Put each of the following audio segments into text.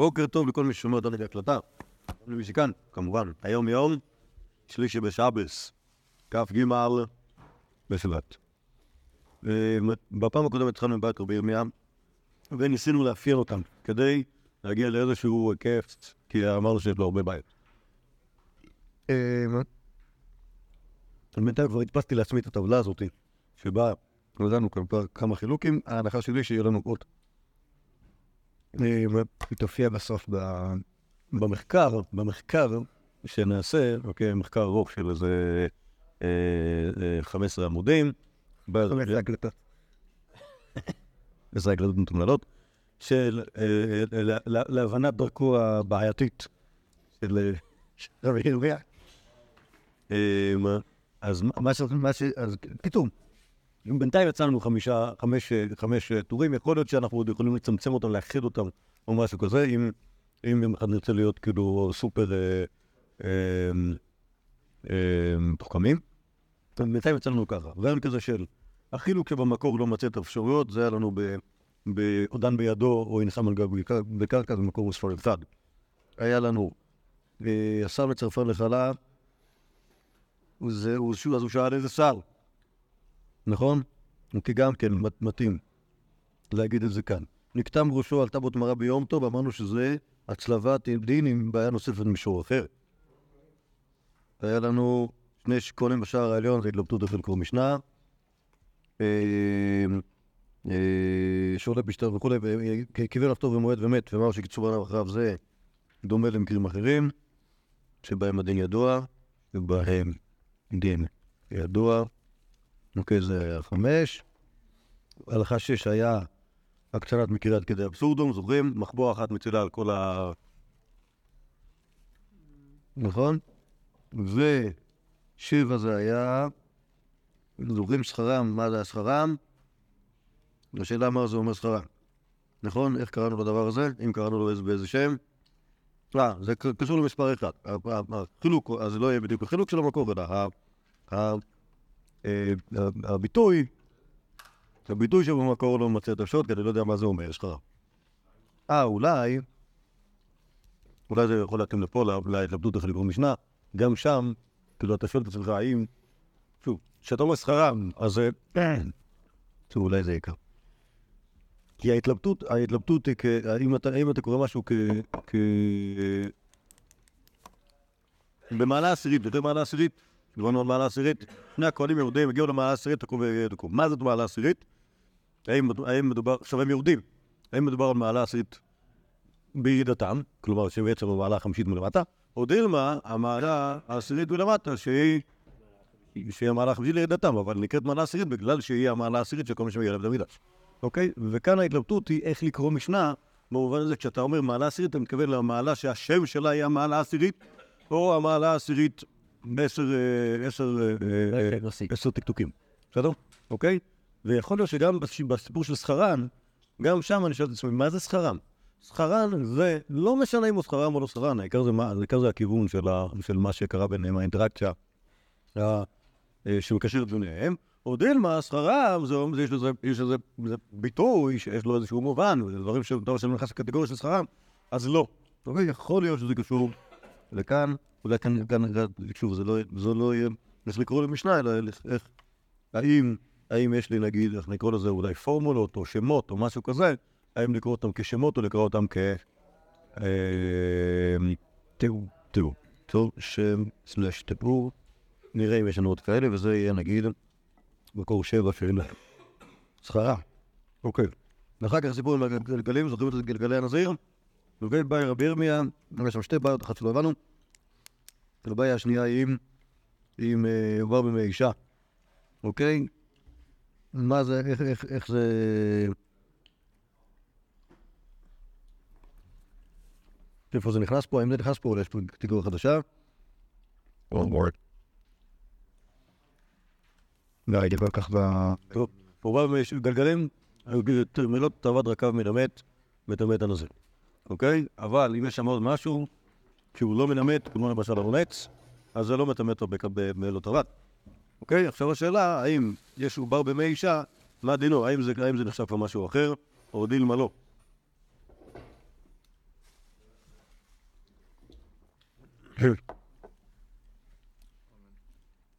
בוקר טוב לכל מי ששומע אותנו בהקלטה. למי שכאן, כמובן. היום יום שלישי בשבס, כ"ג בשבט. אה, בפעם הקודמת התחלנו עם בית רבי ירמיה, וניסינו לאפיין אותם כדי להגיע לאיזשהו היקף, כי אמרנו שיש לו הרבה בעיות. אה, בינתיים כבר הדפסתי לעצמי את הטבלה הזאת, שבה נתנו כמה חילוקים, ההנחה שלי שיהיה לנו עוד. היא תופיע בסוף במחקר, במחקר שנעשה, אוקיי, מחקר ארוך של איזה 15 עמודים. איזה הקלטות. איזה הקלטות מתומללות. של להבנת דרכו הבעייתית של רבי ירמיה. אז מה ש... אז קיצור, בינתיים יצא לנו חמישה, חמש, חמש טורים, יכול להיות שאנחנו עוד יכולים לצמצם אותם, לאחד אותם או משהו כזה, אם, אם יום אחד נרצה להיות כאילו סופר אה, אה, אה, מתוחכמים. בינתיים יצא לנו ככה, רעיון כזה של החילוק שבמקור לא מצא את האפשרויות, זה היה לנו בעודן בידו או ינחם על גב בקרקע, זה מקור מספר אחד. היה לנו השר מצרפן לחלה, אז הוא שאל איזה שר. נכון? כי גם כן מתאים להגיד את זה כאן. נקטם ראשו על טבות מרה ביום טוב, אמרנו שזה הצלבת דין עם בעיה נוספת ממישור אחר. היה לנו שני שקולים בשער העליון, זה התלבטות אצל קרוא משנה. אה, אה, שעולה בשטר וכולי, קיבל לפתור במועד ומת, ואמר עליו אחריו זה דומה למקרים אחרים, שבהם הדין ידוע, ובהם דין ידוע. אוקיי, זה חמש. הלכה שש היה הקצנת מקרה כדי אבסורדום, זוכרים? מחבוע אחת מצילה על כל ה... נכון? ושבע זה היה... זוכרים שכרם, מה זה השכרם? השאלה מה זה אומר שכרם. נכון? איך קראנו לדבר הזה? אם קראנו לו באיזה שם? אה, זה קשור למספר אחד. החילוק, אז זה לא יהיה בדיוק החילוק של המקור, אלא הביטוי, הביטוי שבמקור לא ממצה את השעות, כי אני לא יודע מה זה אומר, יש לך... אה, אולי, אולי זה יכול להתאים לפה, להתלבטות איך לקרוא משנה, גם שם, כאילו, אתה שואל את עצמך, האם, שוב, כשאתה אומר שכרם, אז זה... טוב, אולי זה יקר. כי ההתלבטות, ההתלבטות היא, האם אתה, האם אתה קורא משהו כ... כ... במעלה עשירית, יותר מעלה עשירית, דיברנו על מעלה עשירית, שני הכהנים יורדים, הגיעו למעלה עשירית, תקום ותקום. מה זאת מעלה עשירית? האם, מדובר, עכשיו הם יורדים, האם מדובר על מעלה עשירית בירידתם, כלומר שבעצם המעלה החמישית מלמטה, או דילמה, המעלה העשירית מלמטה, שהיא, שהיא המעלה החמישית לירידתם, אבל נקראת מעלה עשירית בגלל שהיא המעלה העשירית של כל מי שמגיע לבית המקדש. אוקיי? וכאן ההתלבטות היא איך לקרוא משנה, במובן הזה, כשאתה אומר מעלה עשירית, אתה מתכוון למעלה שהשם שלה היא המעלה העשירית, או המעלה העשירית בעשר עשר טקטוקים, בסדר? אוקיי? ויכול להיות שגם בסיפור של שכרן, גם שם אני שואל את עצמי, מה זה שכרם? שכרן זה, לא משנה אם הוא שכרם או לא שכרן, העיקר זה, העיקר זה הכיוון של, ה, של מה שקרה ביניהם, האינטראקציה שמקשרת ביניהם. או דילמה, שכרם, זה, זה, יש לזה, יש לזה זה ביטוי שיש לו איזשהו מובן, וזה דברים שאתה נכנס לקטגוריה של שכרם, אז לא. אוקיי, יכול להיות שזה קשור לכאן, אולי כאן, כאן, שוב, זה לא, זה לא יהיה, איך לקרוא למשנה, אלא איך, האם, האם יש לי, נגיד, איך נקרא לזה, אולי פורמולות או שמות או משהו כזה, האם לקרוא אותם כשמות או לקרוא אותם כ... תיאור. תיאור. טוב, שם סלש תיאור. נראה אם יש לנו עוד כאלה, וזה יהיה, נגיד, מקור שבע של שכרה. אוקיי. ואחר כך סיפור עם הגלגלים, זוכרים את גלגלי הנזיר? גלגל ביי רבי ירמיה, יש שם שתי בעיות, אחת שלא הבנו. הבעיה השנייה היא עם עובר במי אישה, אוקיי? מה זה, איך, איך, איך זה... איפה זה נכנס פה? האם זה נכנס פה או יש פה קטגוריה חדשה? לא הייתי כל כך ב... טוב, עובר במי גלגלים, מילות תאוות רקב מנמת, מטמא הנזיר, אוקיי? אבל אם יש שם עוד משהו, כי לא הוא לא מלמד, כמו למשל הרונץ, אז זה לא מטמא אותו במלט רבת. אוקיי, עכשיו השאלה, האם יש עובר במי אישה, מה דינו? האם זה, האם זה נחשב כבר משהו אחר, או דין מה לא?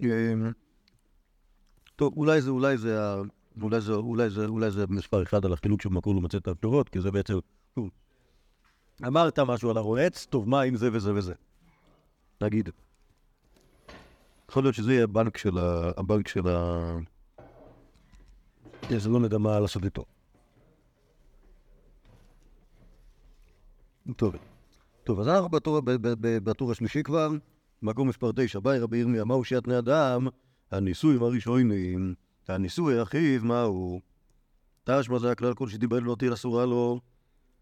אמ, טוב, אולי זה, אולי זה, אולי זה, אולי זה, אולי זה מספר אחד על החילוק של מקור למצות את התשובות, כי זה בעצם אמרת משהו על הרועץ, טוב, מה עם זה וזה וזה? נגיד. יכול להיות שזה יהיה הבנק של ה... הבנק של ה... אז לא נדע מה לעשות איתו. טוב. טוב, אז אנחנו בטור, בטור השלישי כבר, מקום מספר תשע, באי רבי ירמיה, מהו שיעת בני אדם? הניסויים הראשונים, הניסוי אחיו, מהו? תשמע זה הכלל כל שדיבר לא תהיה אסורה לו,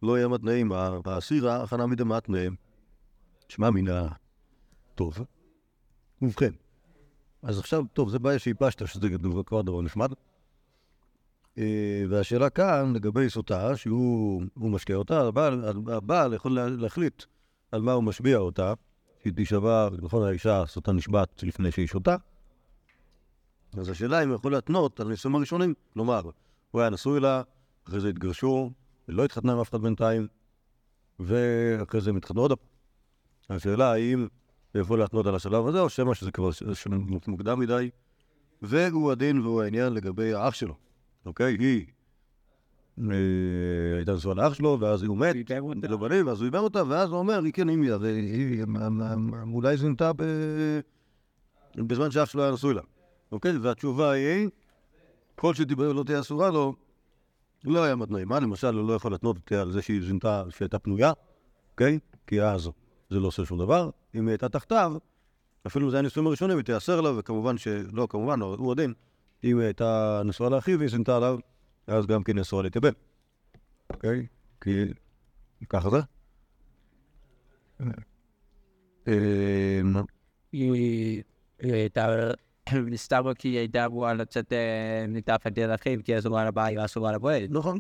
לא יהיה מתנאים, האסירה הכנה מדמתנה. שמע מן ה... טוב. ובכן, אז עכשיו, טוב, זה בעיה שהיא פשטה, שזה כבר דבר נחמד. אה, והשאלה כאן, לגבי סוטה, שהוא הוא משקיע אותה, הבעל, הבעל יכול לה- להחליט על מה הוא משביע אותה, שהיא תישבע, נכון, האישה סוטה נשבעת לפני שהיא שותה. אז השאלה אם הוא יכול להתנות על הנישואים הראשונים, כלומר, הוא היה נשוי לה, אחרי זה התגרשו, ולא התחתנה עם אף אחד בינתיים, ואחרי זה הם התחתנו עוד פעם. השאלה האם יכול להתנות על השלב הזה, או שמא שזה כבר ש- ש- מוקדם מדי, והוא הדין והוא העניין לגבי האח שלו, אוקיי? היא אה, הייתה נשואה לאח שלו, ואז הוא מת, לא בנים, ואז הוא איבד אותה, ואז הוא אומר, היא כן, היא אולי זינתה בזמן שאח שלו היה נשוי לה, אוקיי? והתשובה היא, כל שדיבר לא תהיה אסורה לו, לא היה מתנאים. מה למשל, הוא לא יכול להתנות אותה על זה שהיא זינתה, שהייתה פנויה, אוקיי? כי אז זה לא עושה שום דבר. אם היא הייתה תחתיו, אפילו אם זה היה נישואים הראשונים, היא תיאסר לה, וכמובן ש... לא, כמובן, הוא הדין. אם היא הייתה נשואה לאחיו והיא זינתה עליו, אז גם כן אסור להתאבד. אוקיי? כי ככה זה. אה, היא היא הייתה, סתם כי היא הייתה אמורה לצאת אה, מתחת יד אחיו, כי אסורה לבית ואסורה לבועד. נכון.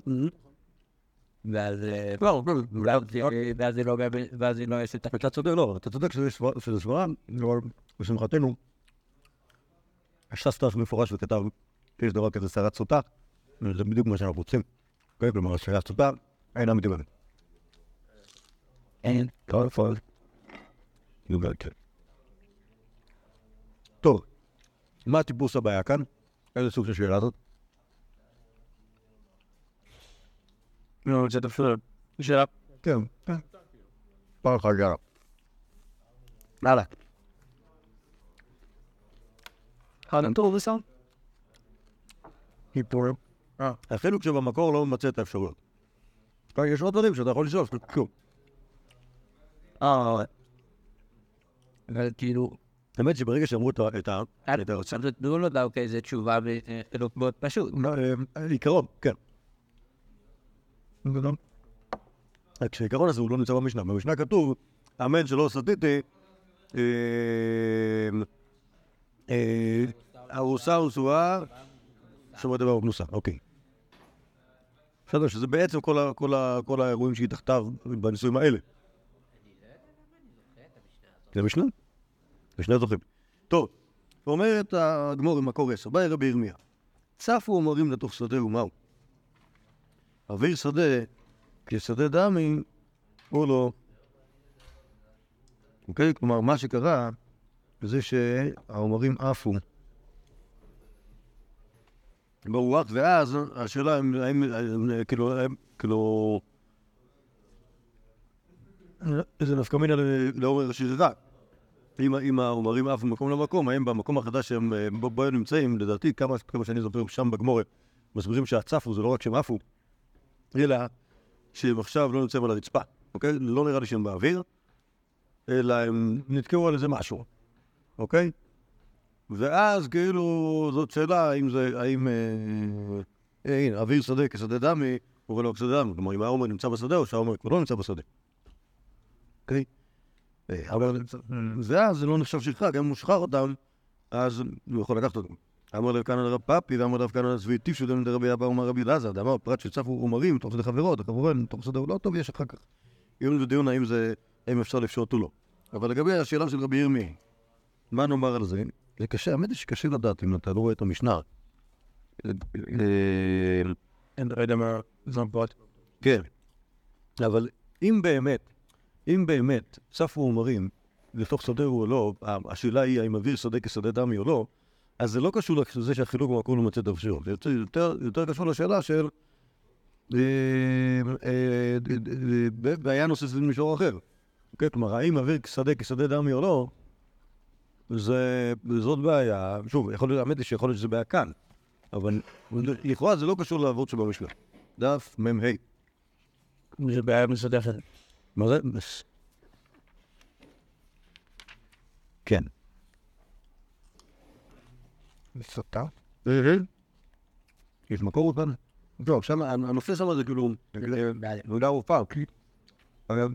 ואז אה, ואז היא- ואז היא לא ואז היא לא אתה צודק, לא, אתה צודק שזה סבר- שזה סברה, אבל לשמחתנו, הש"ס מפורש וכתב שיש דבר כזה סערת סוטה, וזה בדיוק מה שאנחנו רוצים. אוקיי? כלומר, סערת סוטה אינה מתאבדת. אין. לא? כן. טוב, מה טיפוס הבעיה כאן? איזה סוג של שאלה זאת? נו, זה פשוט שאלה. כן, כן. פעם אחת גרה. הלאה. טוב, בסדר. היפורים. החילוק שבמקור לא ממצה את האפשרויות. אוקיי, יש עוד דברים שאתה יכול לשאול, כלום. אה, אבל כאילו, האמת שברגע שאמרו את ה- את ה... את ה- עכשיו תנו לו דווקא איזה תשובה וחילוק מאוד פשוט. לא, אה, עיקרון, כן. רק שהעיקרון הזה הוא לא נמצא במשנה. במשנה כתוב, אמן שלא סטיתי, אה, אה, ארוסה ורסועה, שומר דבר וגנוסה, אוקיי. בסדר, שזה בעצם כל האירועים שהיא תחתיו בנישואים האלה. זה משנה? זה שני זוכים. טוב, אומרת הגמור במקור עשר, באי רבי ירמיה. צפו אומרים לתוך שדה ומהו. אוויר שדה, כשדה דמי, הוא לא. אוקיי? כלומר, מה שקרה זה שהעומרים עפו ברוח, ואז השאלה אם, האם, כאילו, כאילו, איזה נפקא מינה לעורר השרירה. אם, העומרים עפו ממקום למקום, האם במקום החדש שהם אה, בו הם נמצאים, לדעתי, כמה, שאני זוכר שם בגמורת, מסבירים שהצפו זה לא רק שהם עפו, אלא שהם עכשיו לא נמצאים על הרצפה, אוקיי? לא נראה לי שהם באוויר, אלא הם נתקעו על איזה משהו, אוקיי? ואז כאילו זאת שאלה האם זה, האם... אה, אה, הנה, אוויר שדה כשדה דמי, הוא לא כשדה דמי, כלומר אם העומר נמצא בשדה או שהעומר כבר לא נמצא בשדה, אוקיי? אה, אבל זה לא נחשב שכחה, גם אם הוא שחרר אותם, אז הוא יכול לקחת אותם. אמר לב כאן על רב פאפי, ואמר לב כאן על צבי טיפשו דמי דרבי אבא ומר רבי אלעזר, דאמר פרט שצפו עומרים תוך כדי חברות, כמובן, כדי הוא לא טוב, יש אחר כך עיון ודיון האם זה, האם אפשר לפשוט או לא. אבל לגבי השאלה של רבי ירמי, מה נאמר על זה? זה קשה, האמת היא שקשה לדעת אם אתה לא רואה את המשנה. אה, אין לא יודע מה. כן, אבל אם באמת, אם באמת צפו עומרים לתוך שדה או לא, השאלה היא האם אוויר שדה כשדה דמי או לא, אז זה לא קשור לזה שהחילוק במקום לא את האפשרות, זה יותר- יותר- קשור לשאלה של אה, אה, בעיה נוספת במישור אחר. אוקיי? כלומר, האם אוויר שדה כשדה דמי או לא, זה, זאת בעיה, שוב, יכול להיות, האמת היא שיכול להיות שזה בעיה כאן, אבל לכאורה זה לא קשור לעבוד שבמשנה. דף מ"ה. זה בעיה מסודפת. כן. סותר? יש מקור כאן? לא, שם, הנושא שם זה כאילו, נודע רופאה, כי... אגב,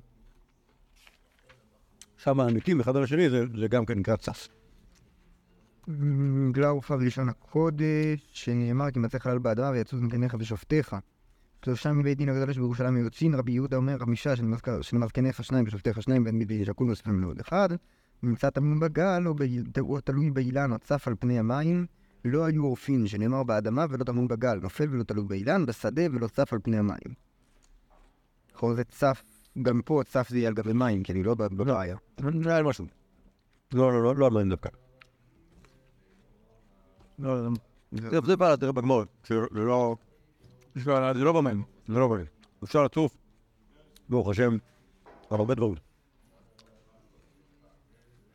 שם העמיתים אחד על השני זה גם כן נקרא צף. בגלל רופאה בלשון הקודש, שנאמר כי מצא חלל באדמה ויצאו זקניך ושופטיך. שלושה מבית דין הגדול שבירושלים יוצאים, רבי יהודה אומר חמישה של מזקניך שניים ושופטיך שניים ואין מבית שקול נוספים לעוד אחד. נמצא טמון בגל או תלוי באילן או צף על פני המים. לא היו עורפין שנאמר באדמה ולא טמון בגל, נופל ולא תלוי באילן, בשדה ולא צף על פני המים. לכאורה זה צף, גם פה צף זה יהיה על גבי מים, כי אני לא בבעיה. נראה לי משהו. לא, לא, לא, לא על מים דווקא. לא, זה זה פעלה, תראה בגמור, זה לא... זה לא במים, זה לא במים. אפשר לצוף, ברוך השם, על הרבה דברים.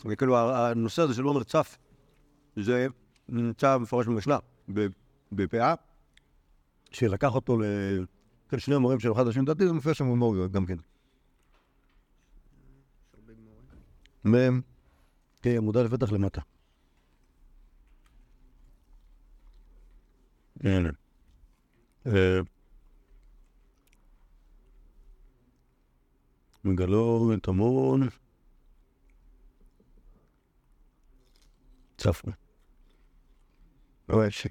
וכאילו הנושא הזה של עומר צף, זה נמצא מפורש במשנה, בפאה, שלקח אותו ל... כן, המורים של אחד השני, לדעתי זה מופיע שם במור גם כן. מ', כן, א' בטח למטה. אה, מגלור את המון. צפנו. רואה ש...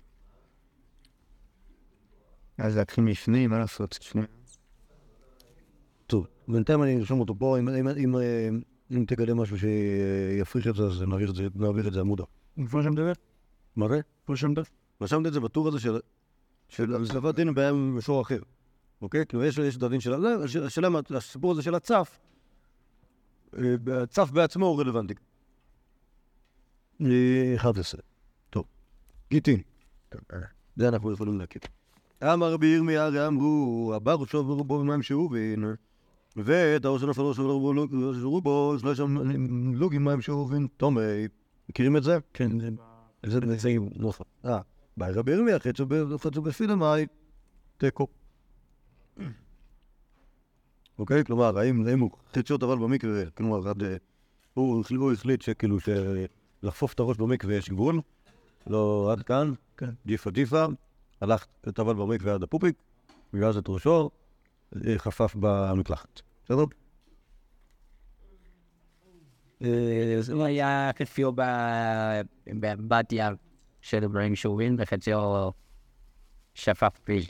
אז להתחיל מפני, מה לעשות? שני... טוב, בינתיים אני ארשום אותו פה, אם, אם, אם, אה, תקדם משהו שיפריך את זה, אז נעביר את זה, זה עמודה. איפה שם מדבר? מה זה? איפה שם מדבר? רשמת את זה בטור הזה של... של הצלפת דין בעיה במישור אחר. אוקיי? כאילו יש, יש את הדין של השאלה מה, הסיפור הזה של הצף, אה, הצף בעצמו הוא רלוונטי. אה, 11. טוב. גיטין. זה אנחנו יכולים להכיר. אמר רבי ירמיה, הרי אמרו, הבא ראשו ורובו במים שאובין, ואת הראש הנפל ראשו ורובו, יש לו שם לוגים מים שאובין, תומי. מכירים את זה? כן. זה זה נוסף. אה, באי רבי ירמיה, חצו ב- חצו בפילה מאי, תיקו. אוקיי? כלומר, האם הוא חציות אבל במקווה, כלומר, הוא החליט- שכאילו, שלחפוף את הראש במקווה יש גבול, לא עד כאן, כן. דיפה דיפה, הלך את אבל במקווה עד הפופיק, ואז את ראשו, אה, חפף במקלחת. בסדר? אה, זה היה כפיו בבתיה של אברהים שובין, וחציו שפף בי.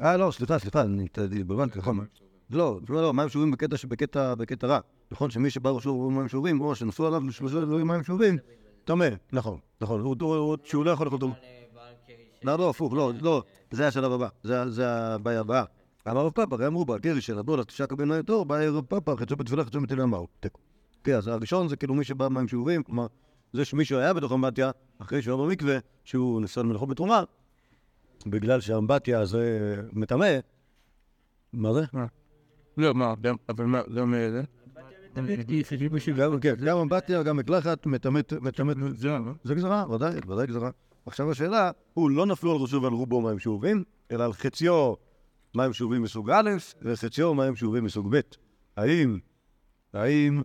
אה, לא, סליחה, סליחה, אני התבלבלתי, נכון. לא, לא, לא, מים שאובים בקטע שבקטע בקטע רע. נכון שמי שבא ראשו הוא מים שאובים, או שנפלו עליו שלושה דברים מים שאובים, טמא. נכון, נכון. הוא- הוא- הוא- שהוא לא יכול לאכול אותו. לא, לא, הפוך, לא, לא, זה השלב הבא, זה- זה הבעיה הבאה. אמר רב פאפא, הרי אמרו בה, גרי שנתנו לה תשעה קבין היתור, בא רב פאפא, חצו בתפילה, חצו בתפילה, אמרו, תיקו. כן, אז הראשון זה כאילו מי שבא מים שאובים, כלומר, זה שמישהו היה בתוך אמבטיה, אחרי שהוא היה במקווה, שהוא ניסה לאכול בתרומה, בגלל שהאמבטיה זה מטמא, מה זה? לא, מה, אבל מה, לא מאלה? גם, כן, גם אמבטיה, גם מקלחת, מטמאת, מטמאת, זה, לא? זה גזרה, ודאי, ודאי גזרה. עכשיו השאלה, הוא לא נפלו על ראשו ועל רובו מים שאובים, אלא על חציו מים שאובים מסוג א', וחציו מים שאובים מסוג ב'. האם, האם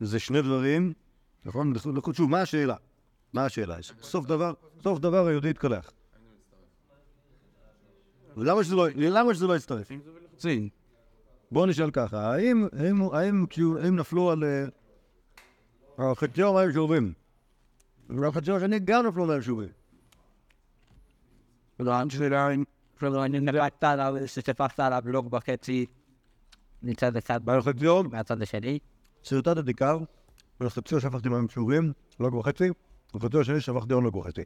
זה שני דברים, נכון? נכון, שוב, מה השאלה? מה השאלה? סוף דבר, סוף דבר היהודי התקלח. ולמה שזה לא, למה שזה לא יצטרף? בואו נשאל ככה, האם, האם, האם, האם נפלו על אה, על חציו מים שאובים? ועל חציו השני גם נפלו מים שאובים. לא, שאלה אם... אני נפקת עליו, ששפכת עליו לוג וחצי מצד אחד מהצד השני. סרטט את חציו שפכתי מים שאובים, לוג וחצי, ועל חציו השני שפכתי עוד לוג וחצי.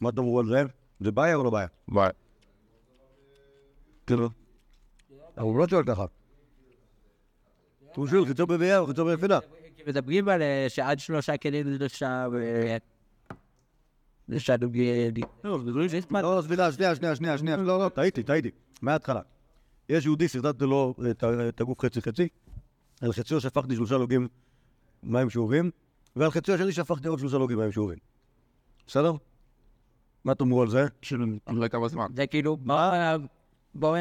מה תאמרו על זה? זה בעיה או לא בעיה? ביי. כאילו. הוא לא שואל ככה. הוא שואל חציו בביאה או חציו ביפידה. מדברים על אה, שעד שלושה כלים זה נחשב... אה, נחשב... לא, לא, סליחה, שנייה, שנייה, שנייה, שנייה, לא, לא, טעיתי, טעיתי, מההתחלה. יש יהודי, סרטטתי לו את הגוף חצי-חצי, על חציו שפכתי שלושה לוגים מים שאובים, ועל חציו השני שפכתי עוד שלושה לוגים מים שאובים. בסדר? מה תאמרו על זה? אחרי כמה זמן. זה כאילו, מה... בואו...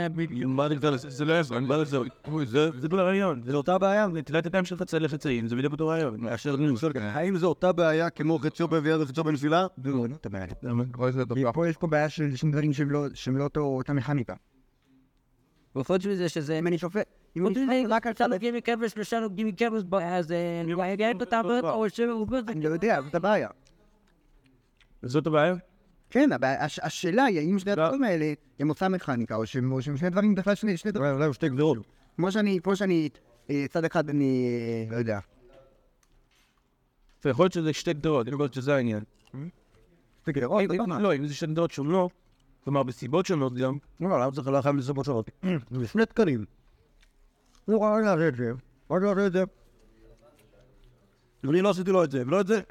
מה נקרא לזה? זה לא יעזור, מה זה? זה- זה לא רעיון, זה אותה בעיה, נטילת ידיים של חצי לחצאים, זה בדיוק אותו רעיון. מאשר אני שואל כאן, האם זו אותה בעיה כמו חציו בביאה וחציו בנפילה? לא, לא אותה בעיה. שזה כי דבר. פה יש פה בעיה של שני דברים שהם לא- לא אותה מכניקה. וחוץ מזה שזה... אם אני שופט, אם מזה, שופט רק על שלושה צד... לוגים מכם ושלושה לוגים מכם, אז. אה, את אותה או שהוא... אני לא יודע, זאת הבעיה. זאת הבעיה? כן, השאלה היא האם שני הדברים האלה הם אותה מכניקה, או שהם שני דברים בכלל שני דברים. אולי אולי שתי גדרות. כמו שאני, כמו שאני, אה, צד אחד אני, אה, לא יודע. ויכול להיות שזה שתי גדרות, יכול להיות שזה העניין. שתי גדרות, לא, אם זה שתי גדרות שונות, כלומר בסיבות שונות גם, לא, למה צריך לא חייב לסיבות שונות? זה שני תקנים. הוא ראה לעשות את זה, רק לעשות את זה. אני לא עשיתי לו את זה, ולא את זה,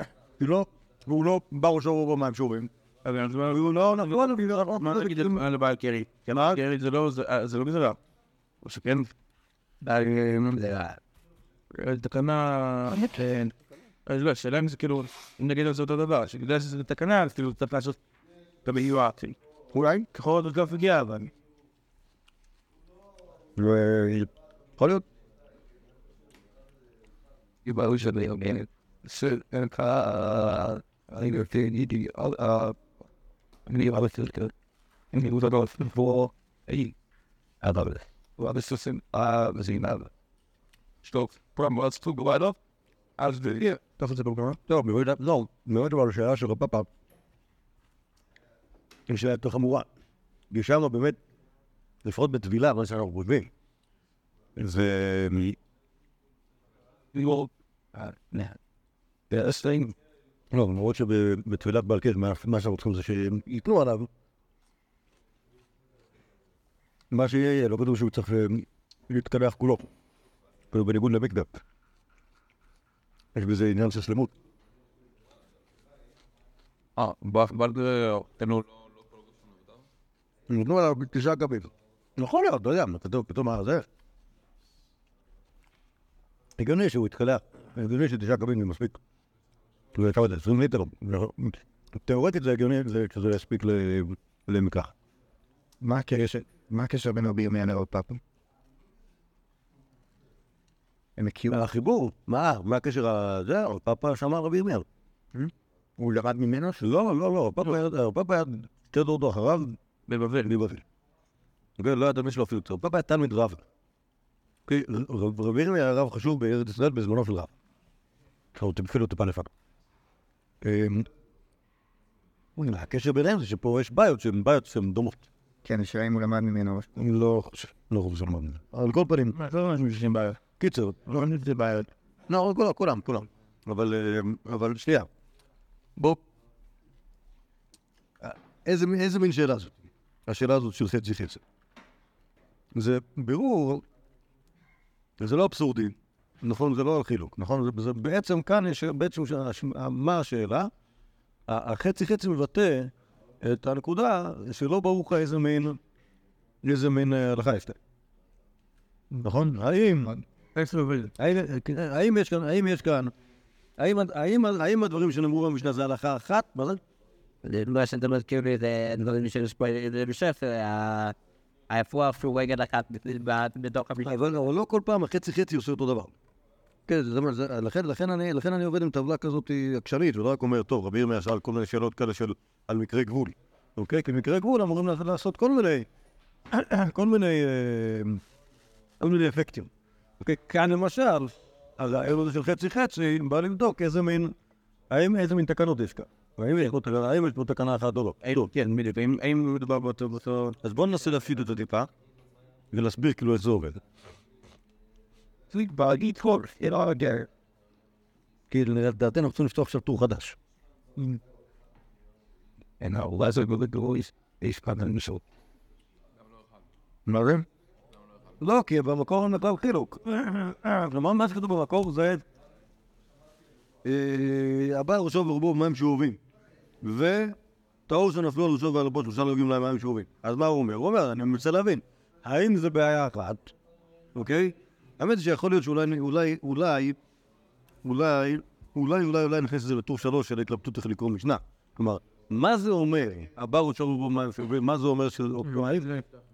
לא, והוא לא בא ראשו במים שורים. מה והוא לא, נכון, מה נגיד על הבעל קרי? כן? קרי זה לא, אה, לא גזרה. או שכן? אה, אה, תקנה... כן. אז לא, השאלה אם זה כאילו, אם נגיד על זה אותו דבר, שבגלל שזה תקנה, אז כאילו צריך לעשות את המהירה. אולי, ככל עוד גם הגיע, אבל... יכול להיות. אה, מאוד אז. תוך את זה במקומה. טוב, באמת, לא, באמת אבל השאלה של רפאפה היא שאלה יותר חמורה. שם באמת, לפחות בטבילה, מה שאנחנו חושבים, אה, לא, למרות שבטבילת בעל קש, מה שאנחנו צריכים זה שהם ייתנו עליו. מה שיהיה, יהיה, לא כתוב שהוא צריך אה, להתקלח כולו. כאילו בניגוד למקדק. יש בזה עניין של שלמות. אה, בלגר, אתם לא... נתנו עליו תשעה קבים. יכול להיות, לא יודע, מה, פתאום, פתאום מה זה? הגיוני שהוא יתקלח, הגיוני שתשעה קבים זה מספיק. זה זה, 20 ליטר. תאורטית זה הגיוני זה- שזה יספיק ל- למקלח. מה הקשר? בין רבי ירמיה לרב פאפה? הם הכירו? החיבור, מה, מה הקשר הזה? פאפה שמע רבי ירמיהו. הוא למד ממנו? לא, לא, לא, פאפה היה- פאפה היה שתי דורות אחריו בבבל. בבבל. כן, לא היה תלמיד שלו אפילו. פאפה היה תלמיד רב. כי רב- רבי ירמיה היה רב חשוב בארץ ישראל בזמנו של רב. אפילו טיפה לפניו. אמ, הקשר ביניהם זה שפה יש בעיות שהן בעיות שהן דומות. כן, השאלה אם הוא למד ממנו. אני לא חושב, לא חושב שלמד מזה. על כל פנים, לא ממש שיש בעיה. קיצר, לא חושב שזה בעיה. לא, כולם, כולם, כולם. אבל, אה, אבל שנייה. בוא. איזה, מין- איזה מין שאלה זאת? השאלה הזאת של חצי חצי. זה בירור, זה לא אבסורדי, נכון? זה לא על חילוק, נכון? זה, זה בעצם כאן יש, בעצם מה השאלה? החצי חצי מבטא את הנקודה שלא ברור לך איזה מין, איזה מין אה, הלכה יש להם. נכון? האם... האם, יש כאן, האם יש כאן, האם, האם, האם הדברים שנאמרו במשנה זה הלכה אחת? מה זה? זה מה שאתה מזכיר לי זה דברים שיש פה בספר, ה- האפרוח שהוא רגל אחת בתוך המשנה. אבל לא כל פעם החצי חצי עושה אותו דבר. כן, לכן, אני, עובד עם טבלה כזאת עקשנית, ולא רק אומר, טוב, רבי ירמיה שאל כל מיני שאלות כאלה של על מקרי גבול. אוקיי? כי מקרי גבול אמורים לעשות- לעשות כל מיני, כל מיני, אה, כל מיני אפקטים. אוקיי? כאן למשל, הרעיון הזה של חצי חצי בא לבדוק איזה מין, האם איזה מין תקנות יש כאן. האם יש פה תקנה- יש אחת או לא. טוב, כן, בדיוק. האם- מדובר באותו... אז בואו ננסה להפשיט את זה טיפה, ולהסביר כאילו איך זה עובד. כי לדעתנו אנחנו צריכים לפתוח עכשיו טור חדש. אין אולי זה בגלוי, יש כאן אנשים. מה זה? לא, כי במקור אין מקור חילוק. כלומר, מה שכתוב במקור זה אה, הבא ראשו ורובו מים שאובים. וטעו שנפלו על ראשו ועל רובו שלושה לא הגיעים להם מים שאובים. אז מה הוא אומר? הוא אומר, אני מנסה להבין, האם זה בעיה אחת, אוקיי? האמת שיכול להיות שאולי, אולי, אולי, אולי, אולי, אולי, אולי נכניס את זה לטור שלוש של ההתלבטות איך לקרוא משנה. כלומר, מה זה אומר, הבא ראשו ורובו מים שאובים, מה זה אומר ש...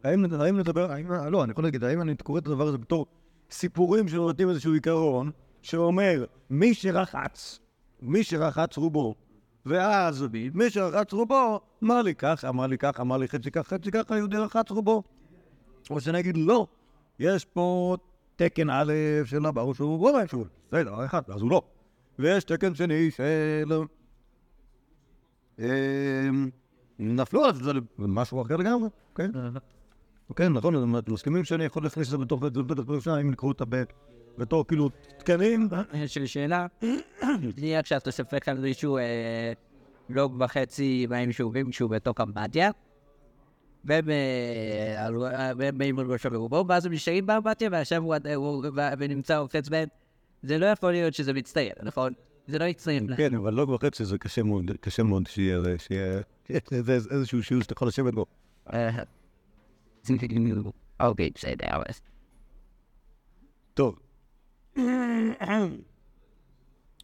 האם, לדבר, האם, לא, אני יכול להגיד, האם אני קורא את הדבר הזה בתור סיפורים שנותנים איזשהו עיקרון, שאומר, מי שרחץ, מי שרחץ רובו, ואז מי שרחץ רובו, אמר לי כך, אמר לי כך, אמר לי חצי כך, חצי כך, היהודי רחץ רובו. או שאני אגיד, לא, יש פה תקן א' של הבא שהוא להם שוב, זה דבר אחד, ואז הוא לא. ויש תקן שני של... אמ, נפלו עליו, זה משהו אחר לגמרי, כן? כן, נכון, אז מסכימים שאני יכול להכניס את זה בתוך בית אם לקרוא את הבית בתור כאילו תקנים? יש לי שאלה. נניח שאתה ספק על מישהו אה, לוג וחצי מים שאובים כשהוא בתוך אמבטיה, והם אה, אה, באים על ראשו ברובו, ואז הם נשארים באמבטיה, ועכשיו הוא ונמצא עוקץ בהם. זה לא יכול להיות שזה מצטיין, נכון? זה לא יצטיין. כן, אבל לא וחצי זה קשה מאוד, קשה מאוד שיהיה איזשהו שיעור שאתה יכול לשבת בו. אה, אוקיי, בסדר. טוב.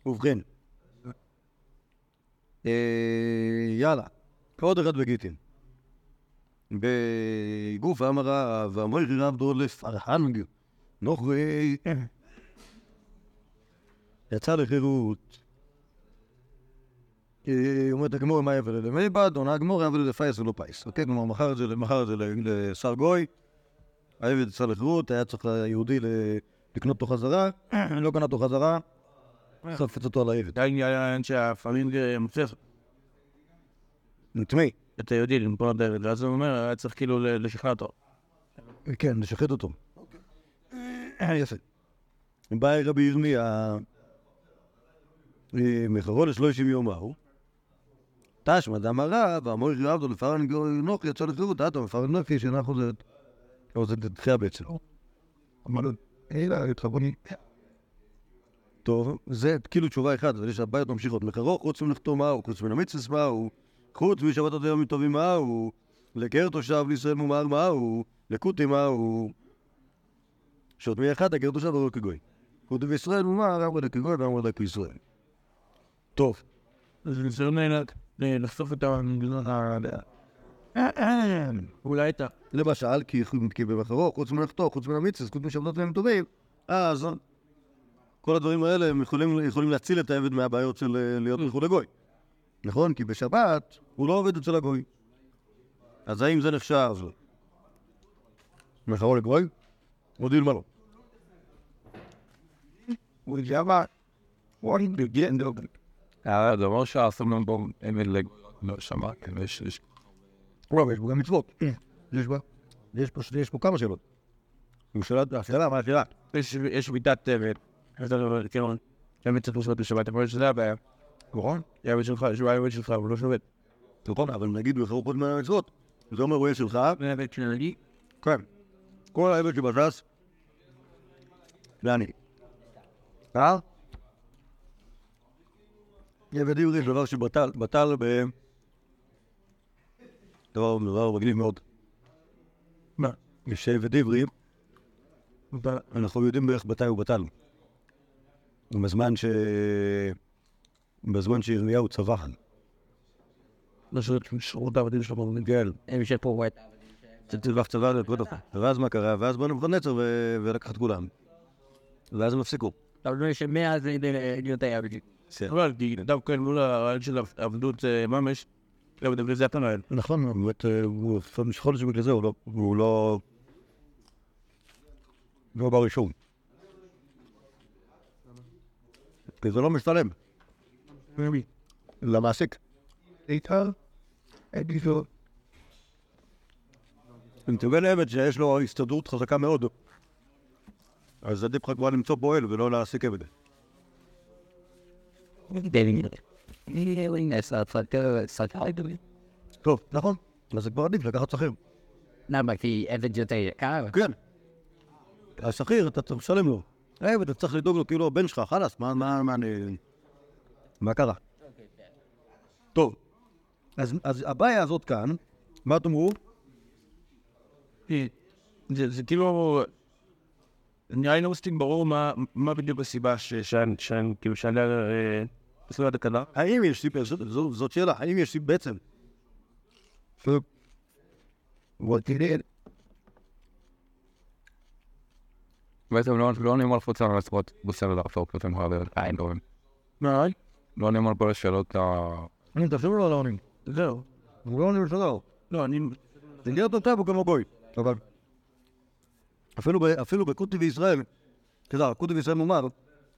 ובכן. אה, יאללה, עוד אחד בגיטין. בגוף אמרה ואמרי רב דור לפרהנג נוכרי יצא לחירות. אה, אומרת הגמור מה יבל למי בד, עונה הגמור יבל לפייס ולא פייס. אוקיי, כלומר מכר את זה, לשר גוי, העבד יצא לחירות, היה צריך היהודי ל- לקנות אותו חזרה, לא קנה אותו חזרה, חפץ אותו על העבד. זה העניין שהפעמים מוצף את מי? את היהודי למכור את העבד, ואז הוא אומר, היה צריך כאילו לשכנע אותו. כן, לשחט אותו. יפה. בא רבי ירמיה, אה, מחרו לשלושים יום ההוא, תשמע דאמרה, ואמור רבדו לפרן נוח יצא לחירות, אתה מפרן נפי שאינה חוזרת. או זה דחייה בעצם. אמר לו, אלא התחבוני. טוב, זה כאילו תשובה אחת, אבל יש הבעיות ממשיכות. מחרו, חוץ מלכתו מהו, חוץ מן המצווה מהו, חוץ משבת עוד ימים טובים מהו, לגר תושב לישראל מומר מהו, לכותי מהו. שעוד מי אחד, הגר תושב הרי כגוי. כותי בישראל מומר, אמר לכגוי ואמר לכישראל. טוב, זה ניסיון ל- ל- לחשוף את ה... אולי את ה... למשל, כי, במחרו, חוץ מלכתו, חוץ מן המצווה, חוץ משבתות ימים טובים, אז כל הדברים האלה הם יכולים, יכולים להציל את העבד מהבעיות של אה, להיות מכור לגוי. נכון? כי בשבת הוא לא עובד אצל הגוי. אז האם זה נחשב מחרו לגוי? או דילמה לא. אה, זה אומר שהסמלון בו אין לג... לא שמע, כן, יש... לא, יש בו גם מצוות. יש בו. יש פה, כמה שאלות. השאלה, מה השאלה? יש- אומר, כן, באמת צריך לשבת בשבת, אבל שזה הבעיה. נכון? העבד שלך, שהוא העבד שלך, הוא לא שובת. נכון, אבל נגיד מחרו חוץ מן המצוות. זה אומר הוא יהיה שלך, והבית שלי, כן. כל העבד שבש"ס, זה אני. אה? עבד עברי זה דבר שבטל, בטל ב... דבר, דבר מגניב מאוד. מה? יש עבד עברי, אנחנו יודעים בערך מתי הוא בטל. בזמן ש... בזמן שירמיהו צבח. שירות העבדים שלו. כן. הם שפה את צבח צבא. ואז מה קרה? ואז בא נבוכדנצר ו- ולקח את כולם. ואז הם הפסיקו. אבל לא יש מאז להיות העבדים. אבל כי דווקא מול הרעיון של עבדות אה, ממש, לא מדבר זה אתה נועל. נכון, באמת, הוא יכול להיות שבגלל זה הוא לא... הוא לא... בראשון. כי זה לא משתלם. למעסיק. איתר, אין לי זו. אם תקבל עבד שיש לו הסתדרות חזקה מאוד, אז עדיף לך כבר למצוא פועל ולא להעסיק עבד. טוב, נכון. אז זה כבר עדיף לקחת שכיר. למה? כי עבד יותר יקר? כן. השכיר, אתה צריך לשלם לו. העבד, אתה צריך לדאוג לו כאילו הבן שלך, חלאס, מה, מה, מה אני... מה קרה? טוב, אז, אז הבעיה הזאת כאן, מה תאמרו? זה זה כאילו... נראה לי לא מספיק ברור מה- מה בדיוק הסיבה שאני, שאני, כאילו, שאני אה, יד הקלה. האם יש סיבה, זאת, זאת, זאת שאלה, האם יש סיבה בעצם? בעצם לא לא נאמר חוץ על הספורט בסדר להפוך אותם הרבה עין טובים. מה? לא נאמר כל השאלות ה... אני תחשבו לו על העונים. זהו. הוא לא עונים לשאלה. לא, אני... זה להיות אותה הוא כמו גוי. אבל אפילו, ב, אפילו בקוטי וישראל, אתה יודע, קוטי וישראל נאמר,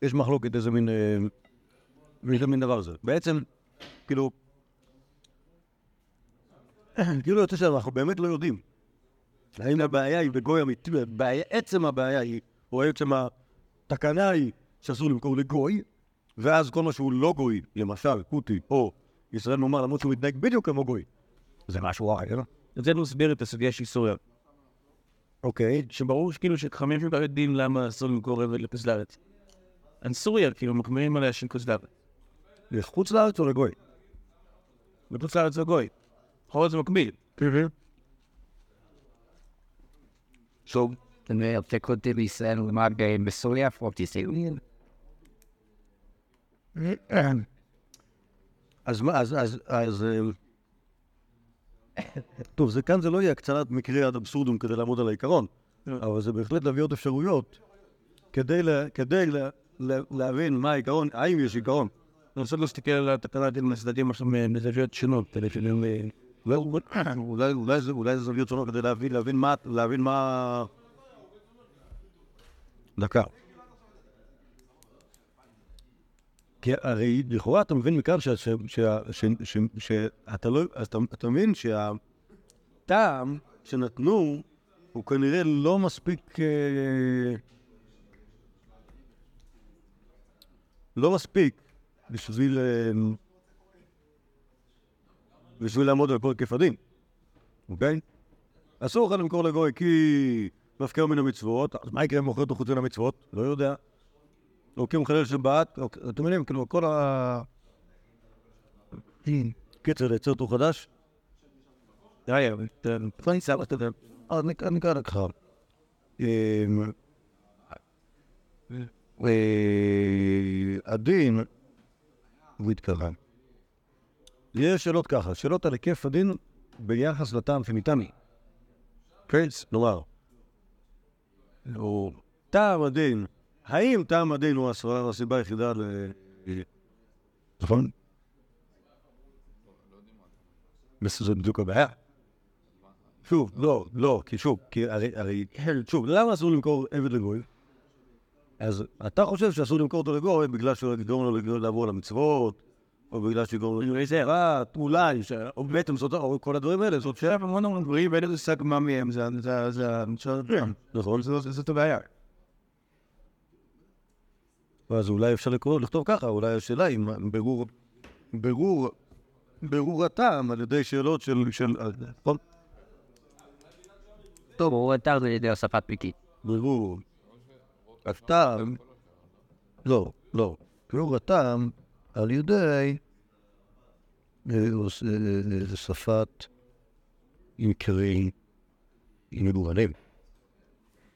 יש מחלוקת איזה מין, אה, איזה מין דבר זה. בעצם, כאילו, כאילו יוצא שאנחנו באמת לא יודעים. האם הבעיה היא בגוי אמיתי, עצם הבעיה היא, או עצם התקנה היא שאסור למכור לגוי, ואז כל מה שהוא לא גוי, למשל קוטי או ישראל נאמר, למרות שהוא מתנהג בדיוק כמו גוי, זה משהו אחר. רצינו להסביר את הסוגיה של סוריה. אוקיי, שברור שכאילו שחכמים לא יודעים למה אסור למכור עבד לחוץ לארץ. על סוריה, כאילו, מחמירים עליה של לארץ. לחוץ לארץ או לגוי? בחוץ לארץ זה גוי. יכול להיות זה מקביל. טוב. הפסק אותי בישראל ולמד בסוריה, פרוטי סיום. אז מה, אז, אז, אז... אה, טוב, זה כאן זה לא יהיה הקצנת מקרה עד אבסורדום כדי לעמוד על העיקרון, אבל זה בהחלט להביא עוד אפשרויות כדי, לה, כדי לה, לה, להבין מה העיקרון, האם יש עיקרון. רוצה להסתכל על התקנה עם הצדדים עכשיו מזוויות שונות, כדי שהם... אה, לא, אולי, זה, זוויות שונות כדי להבין, מה, להבין מה... דקה. כי הרי לכאורה אתה מבין מכאן שאתה לא, אתה מבין שהטעם שנתנו הוא כנראה לא מספיק, אה, לא מספיק בשביל, אה, בשביל לעמוד על היקף הדין, אוקיי? אסור לך למכור לגוי כי מפקר מן המצוות, אז מה יקרה אם מוכר אותו חוץ מן המצוות? לא יודע. או כי הוא מחלל שבת, אתם יודעים, כאילו, כל ה... קיצר, לייצר אותו חדש? אבל... איפה אני נקרא לך. אה, הדין, התכוון. יש שאלות ככה, שאלות על היקף הדין ביחס לטעם לי. כן, כלומר, או טעם הדין, האם טעם הדין הוא הסיבה היחידה ל... נכון? זה בדיוק הבעיה. שוב, לא, לא, כי שוב, כי הרי, שוב, למה אסור למכור עבד לגוי? אז אתה חושב שאסור למכור אותו לגוי בגלל שהוא יגרום לו לעבור על המצוות, או בגלל שיגרום לו לגרום לזהרת, אולי, או בעצם זאת, או כל הדברים האלה, זאת שאלה. המון המון דברים, ואין איזה שק מה מהם, זה... זה... זה... זה... נכון? זה- זאת הבעיה. ואז אולי אפשר לקרוא, לכתוב ככה, אולי השאלה היא בירור, בירור, בירור הטעם על ידי שאלות של, של, נכון? טוב, הוא אתר על ידי הוספת פיקית. בירור הטעם, לא, לא, בירור הטעם על ידי הוספת עיקרים מגוונים.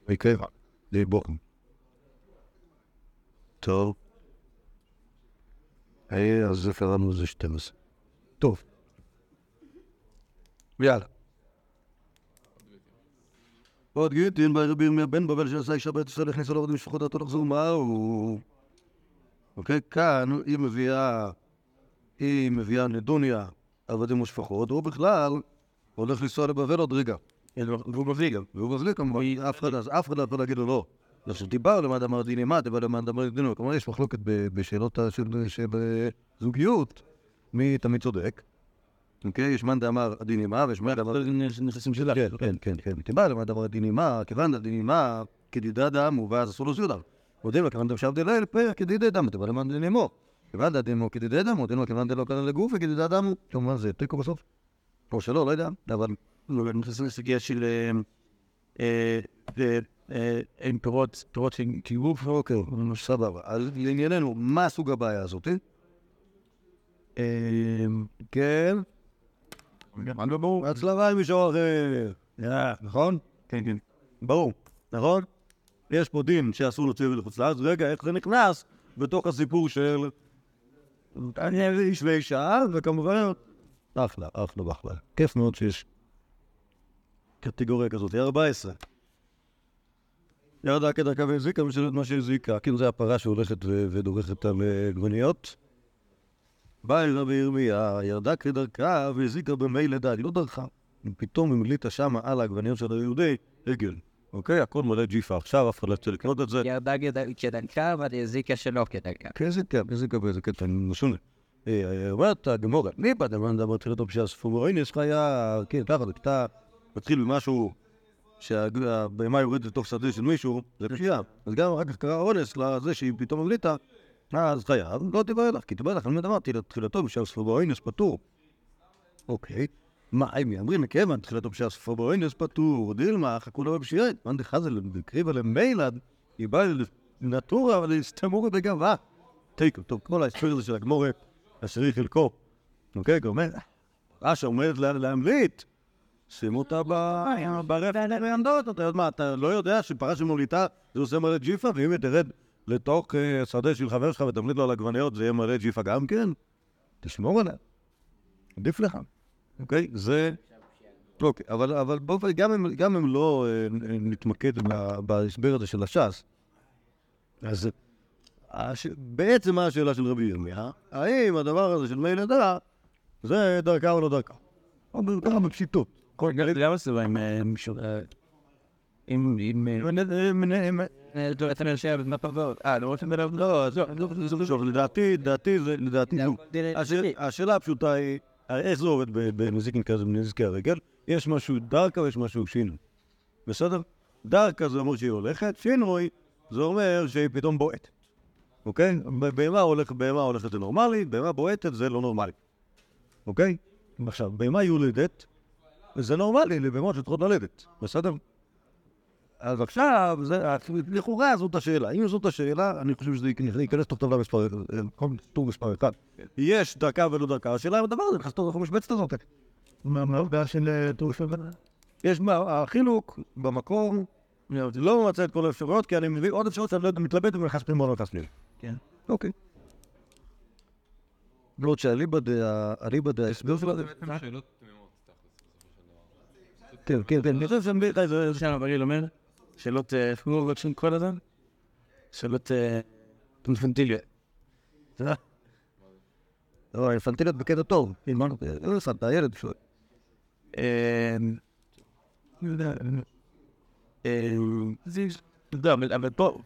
וקבע, זה בוחן. טוב. אה, אז זה קראנו לזה 12. טוב. יאללה. עוד גיטין בערב בירמיה בן בבל שעשה אישה בארץ ישראל הכניסה לעבוד משפחות דעתו לחזור מהו. אוקיי, כאן היא מביאה, היא מביאה נדוניה, עבדים ושפחות, הוא בכלל הולך לנסוע לבבל עוד רגע. והוא מביא גם. והוא מבליג כמובן, אף אחד לא יכול להגיד לו לא. עכשיו דיבר למד אמר דיני מה, דיבר למד אמר דיני כלומר יש מחלוקת בשאלות של של זוגיות, מי תמיד צודק. אוקיי, יש מאן דאמר הדיני מה, ויש מאן דאמר... נכנסים שלה. כן, כן, כן, כן. דיבר למד אמר דיני מה, כיוון דדיני מה, כדידה דמו, ואז אסור לו סעודה. מודים לו כיוון דמשב דליל, פה כדידי דמו, דיבר למד דיני מו. כיוון דדימו כדידי דמו, מודים לו כיוון דלא קרא לגוף וכדידה דמו. כלומר זה תיקו בסוף. או שלא, לא יודע, אבל... נכנסים לסוגיה של... אה, אה, אה, עם פירות, פירות קירוב. אוקיי, סבבה. אז לענייננו, מה סוג הבעיה הזאת? כן, מה לא ברור? הצלבה עם מישהו אחר. נכון? כן, כן. ברור, נכון? יש פה דין שאסור לצאת לחוץ לארץ, רגע, איך זה נכנס בתוך הסיפור של איש ואישה, וכמובן, אחלה, אחלה ואחלה. כיף מאוד שיש קטגוריה כזאת. 14. ירדה כדרכה והזיקה, משלמת מה שהזיקה. כאילו זה הפרה שהולכת ודורכת על אה, עגבניות. באה אל רבי ירמיה, ירדה כדרכה והזיקה במי לידה, היא לא דרכה. פתאום המליטה שמה על העגבניות של היהודי עגל. אוקיי? הכל מלא ג'יפה. עכשיו אף אחד לא ירצה לקנות את זה. ירדה כדרכה, אבל הזיקה שלא כדרכה. כאיזה קטע, איזה קטע, איזה קטע, משונה. אומרת הגמורה, מי בא דבר תחילתו פשיעה ספורו, הנה יש לך היה, כן, ככה, קטע, מתחיל במשהו שהבהמה יורדת לתוך שדה של מישהו, זה פשיעה. אז גם אחר כך קרה אונס לזה שהיא פתאום המליטה, אז חייב, לא תיבהל לך, כי תיבהל לך, אני אמרתי, תחילתו ספורו, הנה פטור. אוקיי. מה, אם יאמרים מכיוון תחילתו פשיעה ספורו, הנה פטור, דילמה, חכו לו בפשיעה, מאן דחזל, קריבה למילד, היא באה לנטורה, סתמורה בגאווה. תיקו, טוב, כל ההסבר הזה של הגמורה, אשרי חלקו. אוקיי, גומר, שעומדת לה- להמליט, שים אותה ברפת אתה יודע מה, אתה לא יודע שפרה שמוליטה זה עושה מלא ג'יפה, ואם היא תרד לתוך אה, שדה של חבר שלך ותמליט לו על עגבניות, זה יהיה מלא ג'יפה גם כן? תשמור עליה. עדיף לך. אוקיי? זה... אוקיי, אבל, אבל באופן, גם אם, גם אם לא אה, נתמקד בהסבר הזה של הש"ס, אז הש... בעצם מה השאלה של רבי ירמיה? האם הדבר הזה של מי לידה זה דרכה או לא דרכה? או ככה בפשיטות. למה הסיבה עם אה, מישהו... אה, עם... עם... אה, אתה נשאר בפבות. אה, לא רוצים לדבר? לא. עכשיו, לדעתי, לדעתי, לדעתי, השאל- השאלה הפשוטה היא, הרי איך זה עובד בנזיקין כזה, בנזיקי הרגל? יש משהו דרכה ויש משהו שינוי. בסדר? דרכה זה אומר שהיא הולכת, שינוי זה אומר שהיא פתאום בועטת. אוקיי? ב- בהמה הולכת, בהמה הולכת זה נורמלי, בהמה בועטת זה לא נורמלי. אוקיי? עכשיו, בהמה יולדת, זה נורמלי לבהמות שצריכות ללדת, בסדר? אז עכשיו, זה, לכאורה זאת השאלה. אם זאת השאלה, אני חושב שזה ייכנס- תוך טבלה מספר, אה, טור מספר אחד. יש דרכה ולא דרכה, השאלה אם הדבר הזה נכנס לתוך המשבצת הזאת. מה הבעיה של טור שווה? יש מה, החילוק במקור, לא ממצה את כל האפשרויות, כי אני מביא עוד אפשרות שאני לא מתלבט אם נכנס פנימה או לא נכנס פנימה. כן. אוקיי. בעוד שאליבא דה, אליבא דה, ההסבר שלו זה... כן, כן, כן, אני חושב שאני מביא לך איזה... שם אבריל אומר, שאלות... איך קוראים לבקשים כל הזמן? שאלות... אינפנטיליות. לא, אינפנטיליות בקטע טוב. לא סתם, אתה ילד יודע, אבל פה...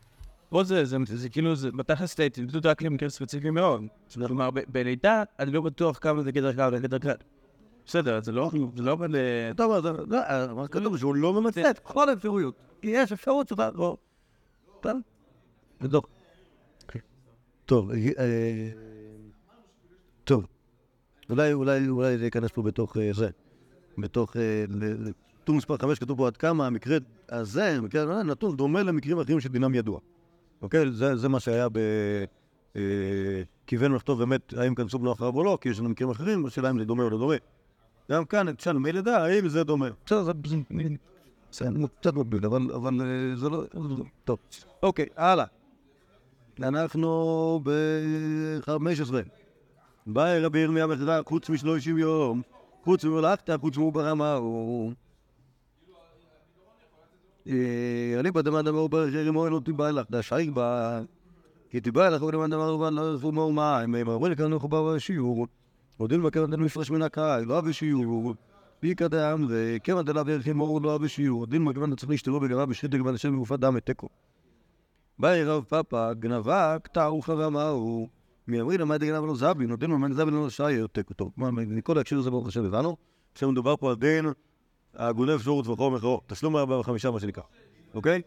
פה זה, זה, זה כאילו, זה בתכלס אתה התמודדות רק למקרה ספציפי מאוד. כלומר, ב- בלידה, אני לא בטוח כמה זה גדר קו וגדר קו. בסדר, זה לא, זה לא. אה, טוב, לא, אבל כתוב שהוא לא ממצה את כל האפשרויות. כי יש אפשרות שאתה לא... בדוק. טוב, אה, טוב. אולי, אולי, אולי זה ייכנס פה בתוך אה, זה. בתוך... אה, טור מספר 5 כתוב פה עד כמה המקרה הזה, המקרה נתון דומה למקרים אחרים שדינם ידוע. אוקיי? זה, זה מה שהיה ב... אה, כיוון לכתוב באמת האם כנסו בנו אחריו או לא, כי יש לנו מקרים אחרים, השאלה אם זה דומה או לא דומה. גם כאן, תשאל מי לידה, האם זה דומה. בסדר, זה קצת מקביל, אבל אה, זה לא... טוב. אוקיי, הלאה. אנחנו ב-15. בא רבי ירמיה מחזר, חוץ משלושים יום, חוץ ממלאכתא, חוץ מברמה, הוא... אני בדמה דמה הוא ברשי רימו לא תיבא לך, דשאי בה, כי תיבא לך הוא דמה דמה הוא בא לא יפו מאור מה, הם אמרו לי כאן אנחנו באו בשיעור, הודיל מכיוון דנו מפרש מן הקהל, לא בשיעור, פיקא דאם וכיוון דלה וערכי מאור לא בשיעור, דין מכיוון צריך להשתלו בגבה בשחית לגבי לשם מגופת דם את תיקו. באי רב פאפא, גנבה, מהו, מאמרי למה דגנב לא זבי, נותן ממנו זבי לא שייר תיקו. טוב, מכל ההקשר הזה ברוך השם הבנו, עכשיו מדובר פה על דין הגונב שורות וחור מכרו, תשלום ארבע וחמישה מה שנקרא, אוקיי?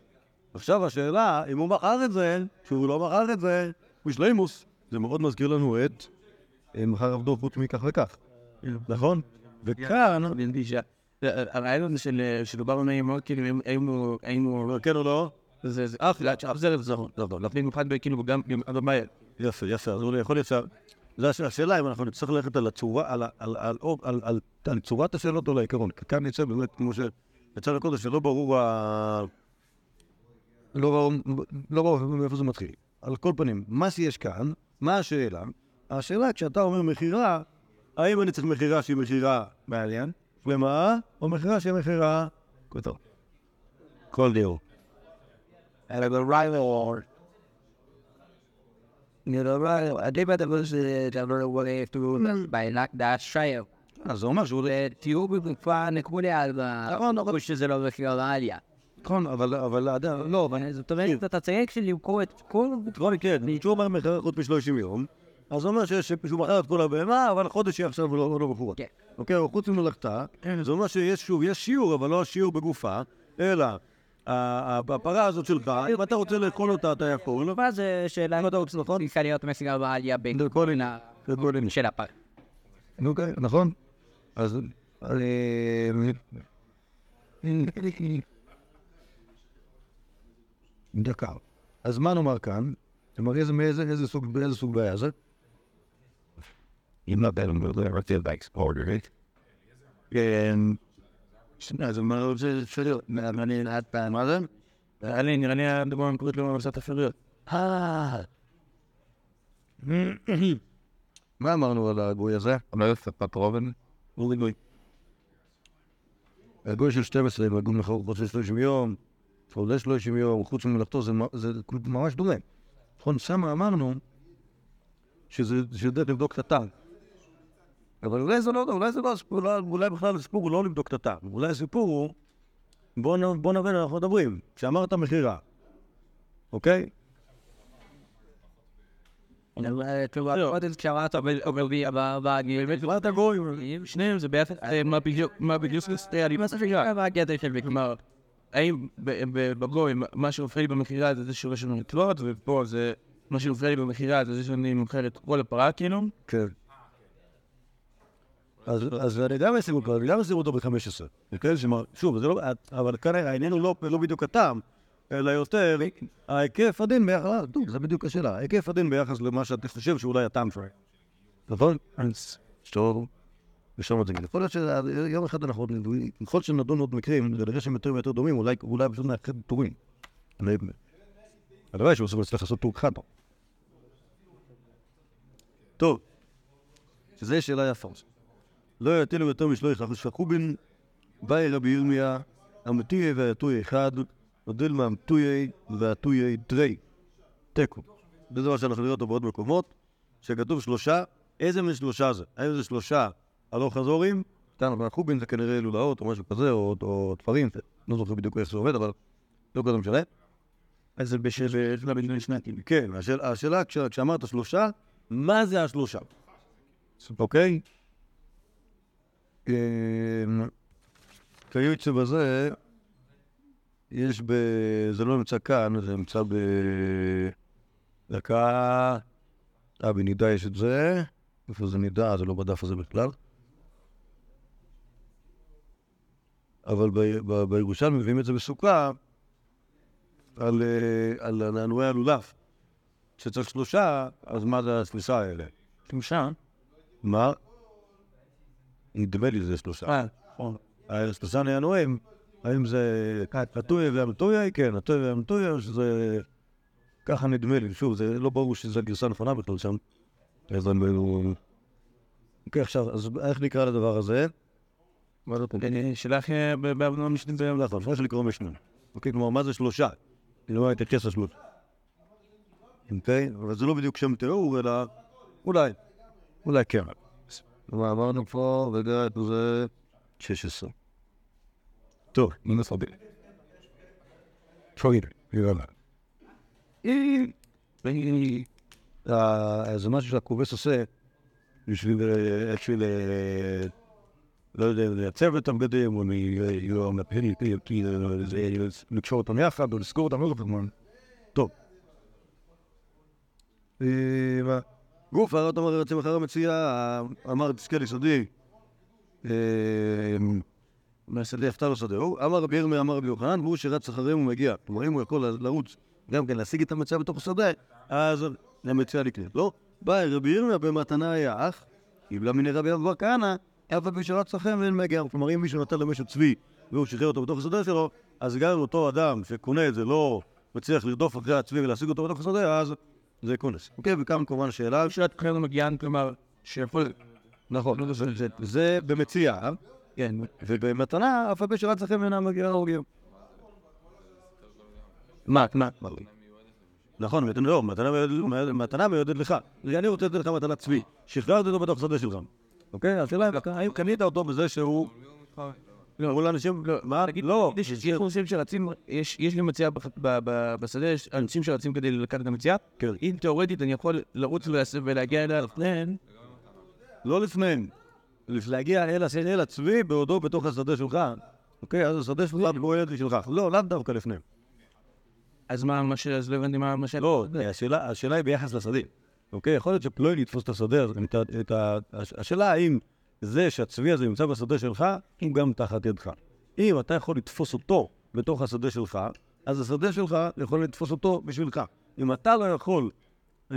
עכשיו השאלה, אם הוא מכר את זה, שהוא לא מכר את זה, בשלימוס, זה מאוד מזכיר לנו את אה, מכר עבדו חוץ מכך וכך, נכון? וכאן, הבנתי שה... הרעיון הזה של שדובר על נעימות, כאילו, הוא... הוא... כן או לא? זה... שאף זה. לא, לא, לא. במיוחד כאילו גם... המאי. יפה, יפה, אז אולי יכול להיות הש- השאלה אם אנחנו נצטרך ללכת על הצורה, על, צורת השאלות או לעיקרון. כאן יצא באמת, כמו שיצא לקודם, שלא ברור ה... לא לא ברור מאיפה זה מתחיל. על כל פנים, מה שיש כאן, מה השאלה? השאלה, כשאתה אומר מכירה, האם אני צריך מכירה שהיא מכירה מעליין, שלמה, או מכירה שהיא מכירה כותר. כל דיור. אלא ברייל או... אני בדבר שזה דבר וואלה אפילו בעילק דאשריו. אז זה אומר שהוא... תהיו בתקופה נקודה על נכון, נכון. שזה לא מכיר לעלייה. נכון, אבל לא. זאת אומרת, אתה צריך שלמכור את כל... בכל מקרה, כשהוא אומר מכירה חוץ משלושים יום, אז זה אומר שיש- שהוא מכר את כל הבהמה, אבל חודש היא עכשיו לא לא מכורה. כן. אוקיי, או חוץ ממלאכתה, זה אומר שיש שוב, יש שיעור, אבל לא השיעור בגופה, אלא הפרה הזאת שלך, אם אתה רוצה לאכול אותה, אתה יכול, מה זה שאלה... אם אתה רוצה, נכון? צריכה להיות מסיגה בעלייה עניין. של הפר. אוקיי, נכון? אז... אה, דקה. אז מה נאמר כאן? כלומר, איזה, סוג, איזה סוג בעיה זה? אם לא בן רוצה באקספורטר, כן. שנייה, זה זה אפשריות. אני לאט פעם, מה זה? לי, נראה לי הדבר המקורית לא אפשרויות. אה. מה אמרנו על הגוי הזה? לא יוצא פטרובן, אורי גוי. הגוי של 12, עם הגוי מחור חוץ ל-30 יום, חולה 30 יום, חוץ ממלאכתו, זה ממש דומה. נכון, שמה אמרנו שזה דרך לבדוק את הטעם. אבל אולי זה לא, אולי זה לא הסיפור, אולי- בכלל הסיפור הוא לא לבדוק את הטעם. אולי הסיפור הוא, בוא נבין, אנחנו מדברים. כשאמרת מכירה, אוקיי? שניהם זה ביחד, אה, מה בדיוק, אני של? כלומר, האם בגוי, מה שמפריע לי במכירה זה זה שיש לנו לתלות, ופה זה, מה שמפריע לי במכירה זה זה שאני מוכר את כל הפרה, כאילו. כן. אז, אז אני גם אשים אותו, אני גם אשים אותו ב-15. כן, שמר, שוב, לא, אבל כאן העניין הוא לא, לא בדיוק הטעם, אלא יותר ההיקף הדין ביחס, אה, זה בדיוק השאלה, ההיקף הדין ביחס למה שאתה חושב שאולי הטעם שלו. נכון? אז טוב, ושם את זה. יכול להיות שיום אחד אנחנו, ככל שנדון עוד מקרים, ונראה שהם יותר ויותר דומים, אולי, פשוט נאחד טורים. הלוואי שהוא צריך לעשות טור אחד. טוב. שזה שאלה יפה. לא יטילו יותר משלו יחד שחובין, באי רבי ירמיה, המתיה והטוי אחד, ודילמה המתויי והטויי תרי. תיקו. זה דבר שאנחנו נראה אותו בעוד מקומות, שכתוב שלושה, איזה מן שלושה זה? האם זה שלושה הלוך חזורים? כאן חובין זה כנראה לולאות או משהו כזה, או, או תפרים, לא זוכר בדיוק איך זה עובד, אבל לא כזה משנה. אז זה בשל בדיוק שנתיים. כן, השאל, השאלה, כש, כשאמרת שלושה, מה זה השלושה? אוקיי? כיוצא בזה, יש ב... זה לא נמצא כאן, זה נמצא ב... דקה... אה, בנידה יש את זה. איפה זה נידה? זה לא בדף הזה בכלל. אבל בירושלמי מביאים את זה בסוכה על, אה, על נענועי הלולב. כשצריך שלושה, אז מה זה השלושה האלה? שלושה? מה? נדמה לי שזה שלושה. אה, נכון. השלושה נענועים, האם זה הטויה והמטויה? כן, הטויה והמטויה, שזה... ככה נדמה לי. שוב, זה לא ברור שזו הגרסה הנכונה בכלל שם. אז אני... אוקיי, עכשיו, אז איך נקרא לדבר הזה? אה, אה, ב- בעבודה משנית ביום. נכון, לפני לקרוא משנה. אוקיי, כלומר, מה זה שלושה? אני לא אתייחס לשלושה. אוקיי? אבל זה לא בדיוק שם תיאור, אלא אולי. אולי כן. כלומר, אמרנו פה, רגע, זה 16. טוב, מן הסודי. פרויד, יאללה. זה משהו שהכובס עושה בשביל, אה, אה, לא יודע, לייצב את הבגדים, או אה, לקשור אותם יחד, או לסגור אותם, לא מה. טוב. אה? גוף, אתה אומר, רצים אחר המציאה, אמר תזכה ליסודי, מהשדה יפתר לו שדהו, אמר רבי ירמיה, אמר רבי יוחנן, והוא שרץ אחריהם ומגיע. כלומר, אם הוא יכול לרוץ, גם כן להשיג את המציאה בתוך השדה, אז המציאה נקנית. לא? באי רבי ירמיה במתנה היה אח, קיבלה מני רבי אבו כהנא, אף על פי שרץ לכם ואין מגיע. כלומר, אם מישהו נתן למישהו צבי והוא שחרר אותו בתוך השדה שלו, אז גם אותו אדם שקונה את זה לא מצליח לרדוף אחרי הצבי ולהשיג אותו בתוך השדה, אז זה כונס. אוקיי, וכאן כמובן שאלה, שאלת אחרת מגיען, כלומר, שיכול... נכון, זה- זה- במציאה, כן. ובמתנה, אף על פי שרץ לכם ואינם מגיע להורגים. מה, מה? נכון, מתנה לא, מתנה מיועדת- מתנה מיועדת לך. אני רוצה לתת לך מתנת צבי, שחררתי אותו בתוך שדה שלך. אוקיי? השאלה היא, האם קנית אותו בזה שהוא... לא. מול אנשים... מה? לא. יש יש אנשים שרצים, יש יש גם מציאה בשדה, יש אנשים שרצים כדי לקחת את המציאה. כן. אם תאורטית אני יכול לרוץ ולהגיע אליה לפניהן, לא לפניהם. לפ- להגיע אל הצבי בעודו בתוך השדה שלך. אוקיי? אז השדה שלך פועלת שלך. לא, לאו דווקא לפניהם. אז מה, מה ש... אז לא הבנתי מה ש... לא, השאלה, השאלה היא ביחס לשדה. אוקיי? יכול להיות שפלויין יתפוס את השדה, השאלה האם זה שהצבי הזה נמצא בשדה שלך, הוא גם תחת ידך. אם אתה יכול לתפוס אותו בתוך השדה שלך, אז השדה שלך יכול לתפוס אותו בשבילך. אם אתה לא יכול,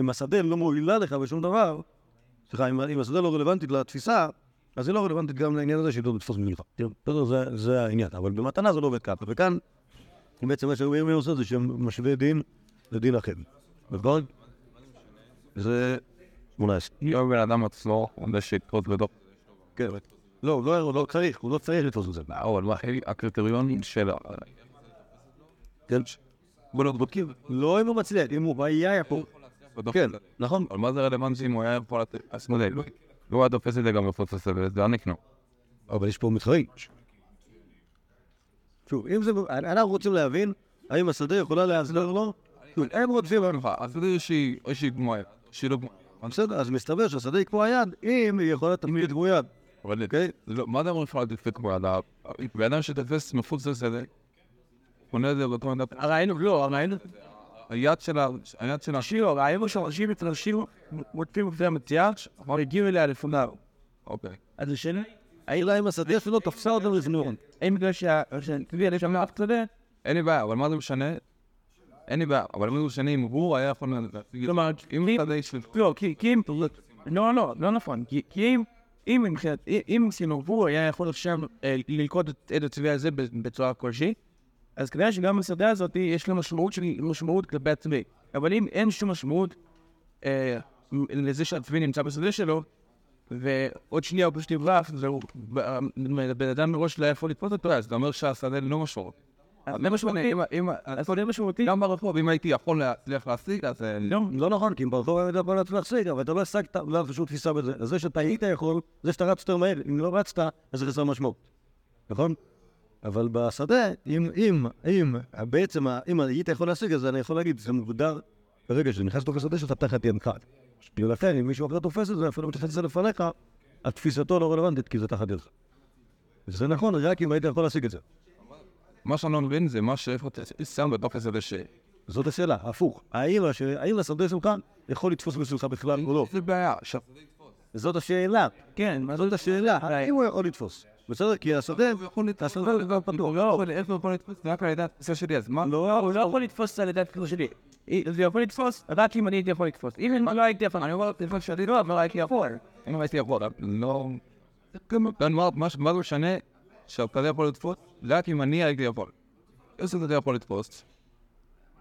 אם השדה לא מועילה לך בשום דבר, סליחה, אם, אם השדה לא רלוונטית לתפיסה, אז היא לא רלוונטית גם לעניין הזה שהיא לא תתפוס. תראו, בסדר, זה, זה העניין. אבל במתנה זה לא עובד ככה. וכאן, בעצם מה שרבי ירמיה עושה זה שמשווה דין לדין אחר. נכון? זה 18. לא בן אדם עצמו, זה שיקרות בתוך... כן. לא, לא, הוא לא צריך, הוא לא צריך לתפוס את זה. אבל מה הקריטריונים של... כן. בוא לא בודקים. לא אם הוא מצליח, אם הוא היה פה. כן, נכון. אבל מה זה רלוונטי אם הוא היה לתת... אז לא יודע, לא- היה תופס את זה גם בפרוץ הסבל, זה היה נקנו. אבל יש פה מתחרים. שוב, אם זה... אנחנו רוצים להבין האם השדה יכולה לעזור לו. הם רוצים... איזושהי... איזושהי גמויה. שהיא לא גמויה. בסדר, אז מסתבר שהשדה היא כמו היד, אם היא יכולה לתפקיד כמו יד. אבל אוקיי? זה לא- מה זה אומר אפשר לתת כמו יד? ה- בן אדם שתופס מחוץ לשדה, קונה את זה באותו עמדה. הרעיון, לא, הרעיון, היד של ה... היד של ה... השיר, הרעיון הוא שאנשים מתרשים, מוטפים לפני המציאה, אבל הגיעו אליה לפניו. אוקיי. אז השאלה היא, השאלה אם השדה שלו תפסה אותם לפני. האם בגלל שה... שהטבעי עליו שם אף שדה, אין לי בעיה, אבל מה זה משנה? אין לי בעיה, אבל מה זה משנה אם הוא היה יכול... כלומר, אם אתה. לא, כי אם... לא, לא, לא נכון. כי אם... אם מבחינת... אם הוא היה יכול עכשיו אה, ללכוד את הצבע הזה בצורה כלשהי, אז כנראה שגם בשדה הזאת יש לה משמעות של משמעות כלפי הצבי. אבל אם אין שום משמעות אה, לזה שהצבי נמצא בשדה שלו, ועוד שנייה הוא פשוט יברח, והוא... בן אדם מראש לא יכול לתפוס אותו, אז אתה אומר שהשדה לא משמעות. זה משמעותי. אם- אם... אז זה משמעותי. גם ברחוב, אם הייתי יכול להצליח להשיג, אז... אה, לא, לא נכון, כי אם ברחוב היית יכול להשיג, אבל אתה לא השגת, לא היה פשוט תפיסה בזה. אז זה שאתה היית יכול, זה שאתה רץ יותר מהר, אם לא רצת, אז זה חסר משמעות. נכון? אבל בשדה, אם, אם, אם, בעצם, אם היית יכול להשיג, אז אני יכול להגיד, זה מוגדר, ברגע שזה נכנס לתוך השדה שאתה תחת ידך. ולכן, אם מישהו אחר תופס את זה, אפילו מתייחס את זה לפניך, התפיסתו לא רלוונטית, כי זה תחת ידך. וזה נכון, רק אם היית יכול להשיג את זה. מה שאני לא מבין זה מה שאיפה אתה שם בתוך השדה ש... זאת השאלה, הפוך. האם, הש... האם השדה שלך יכול לתפוס בשבילך בכלל או לא? זה בעיה. ש- זאת השאלה. כן, מה זאת השאלה, האם הוא יכול לתפוס? בסדר? כי השדה, השדה כבר פתוח. לא, אבל איפה הוא יכול לתפוס? זה רק על ידי התפיסה שלי, אז מה? לא, הוא לא יכול לתפוס על ידי התפיסה שלי. זה יכול לתפוס רק אם אני הייתי יכול לתפוס. אם אני לא הייתי יכול, אני אומר, לפעמים שאני לא, אבל הייתי יכול. אם הייתי יכול, לא... לא, ש- מה זה משנה שהכזה יכול לתפוס? רק אם אני הייתי יכול. איזה כזה יכול לתפוס?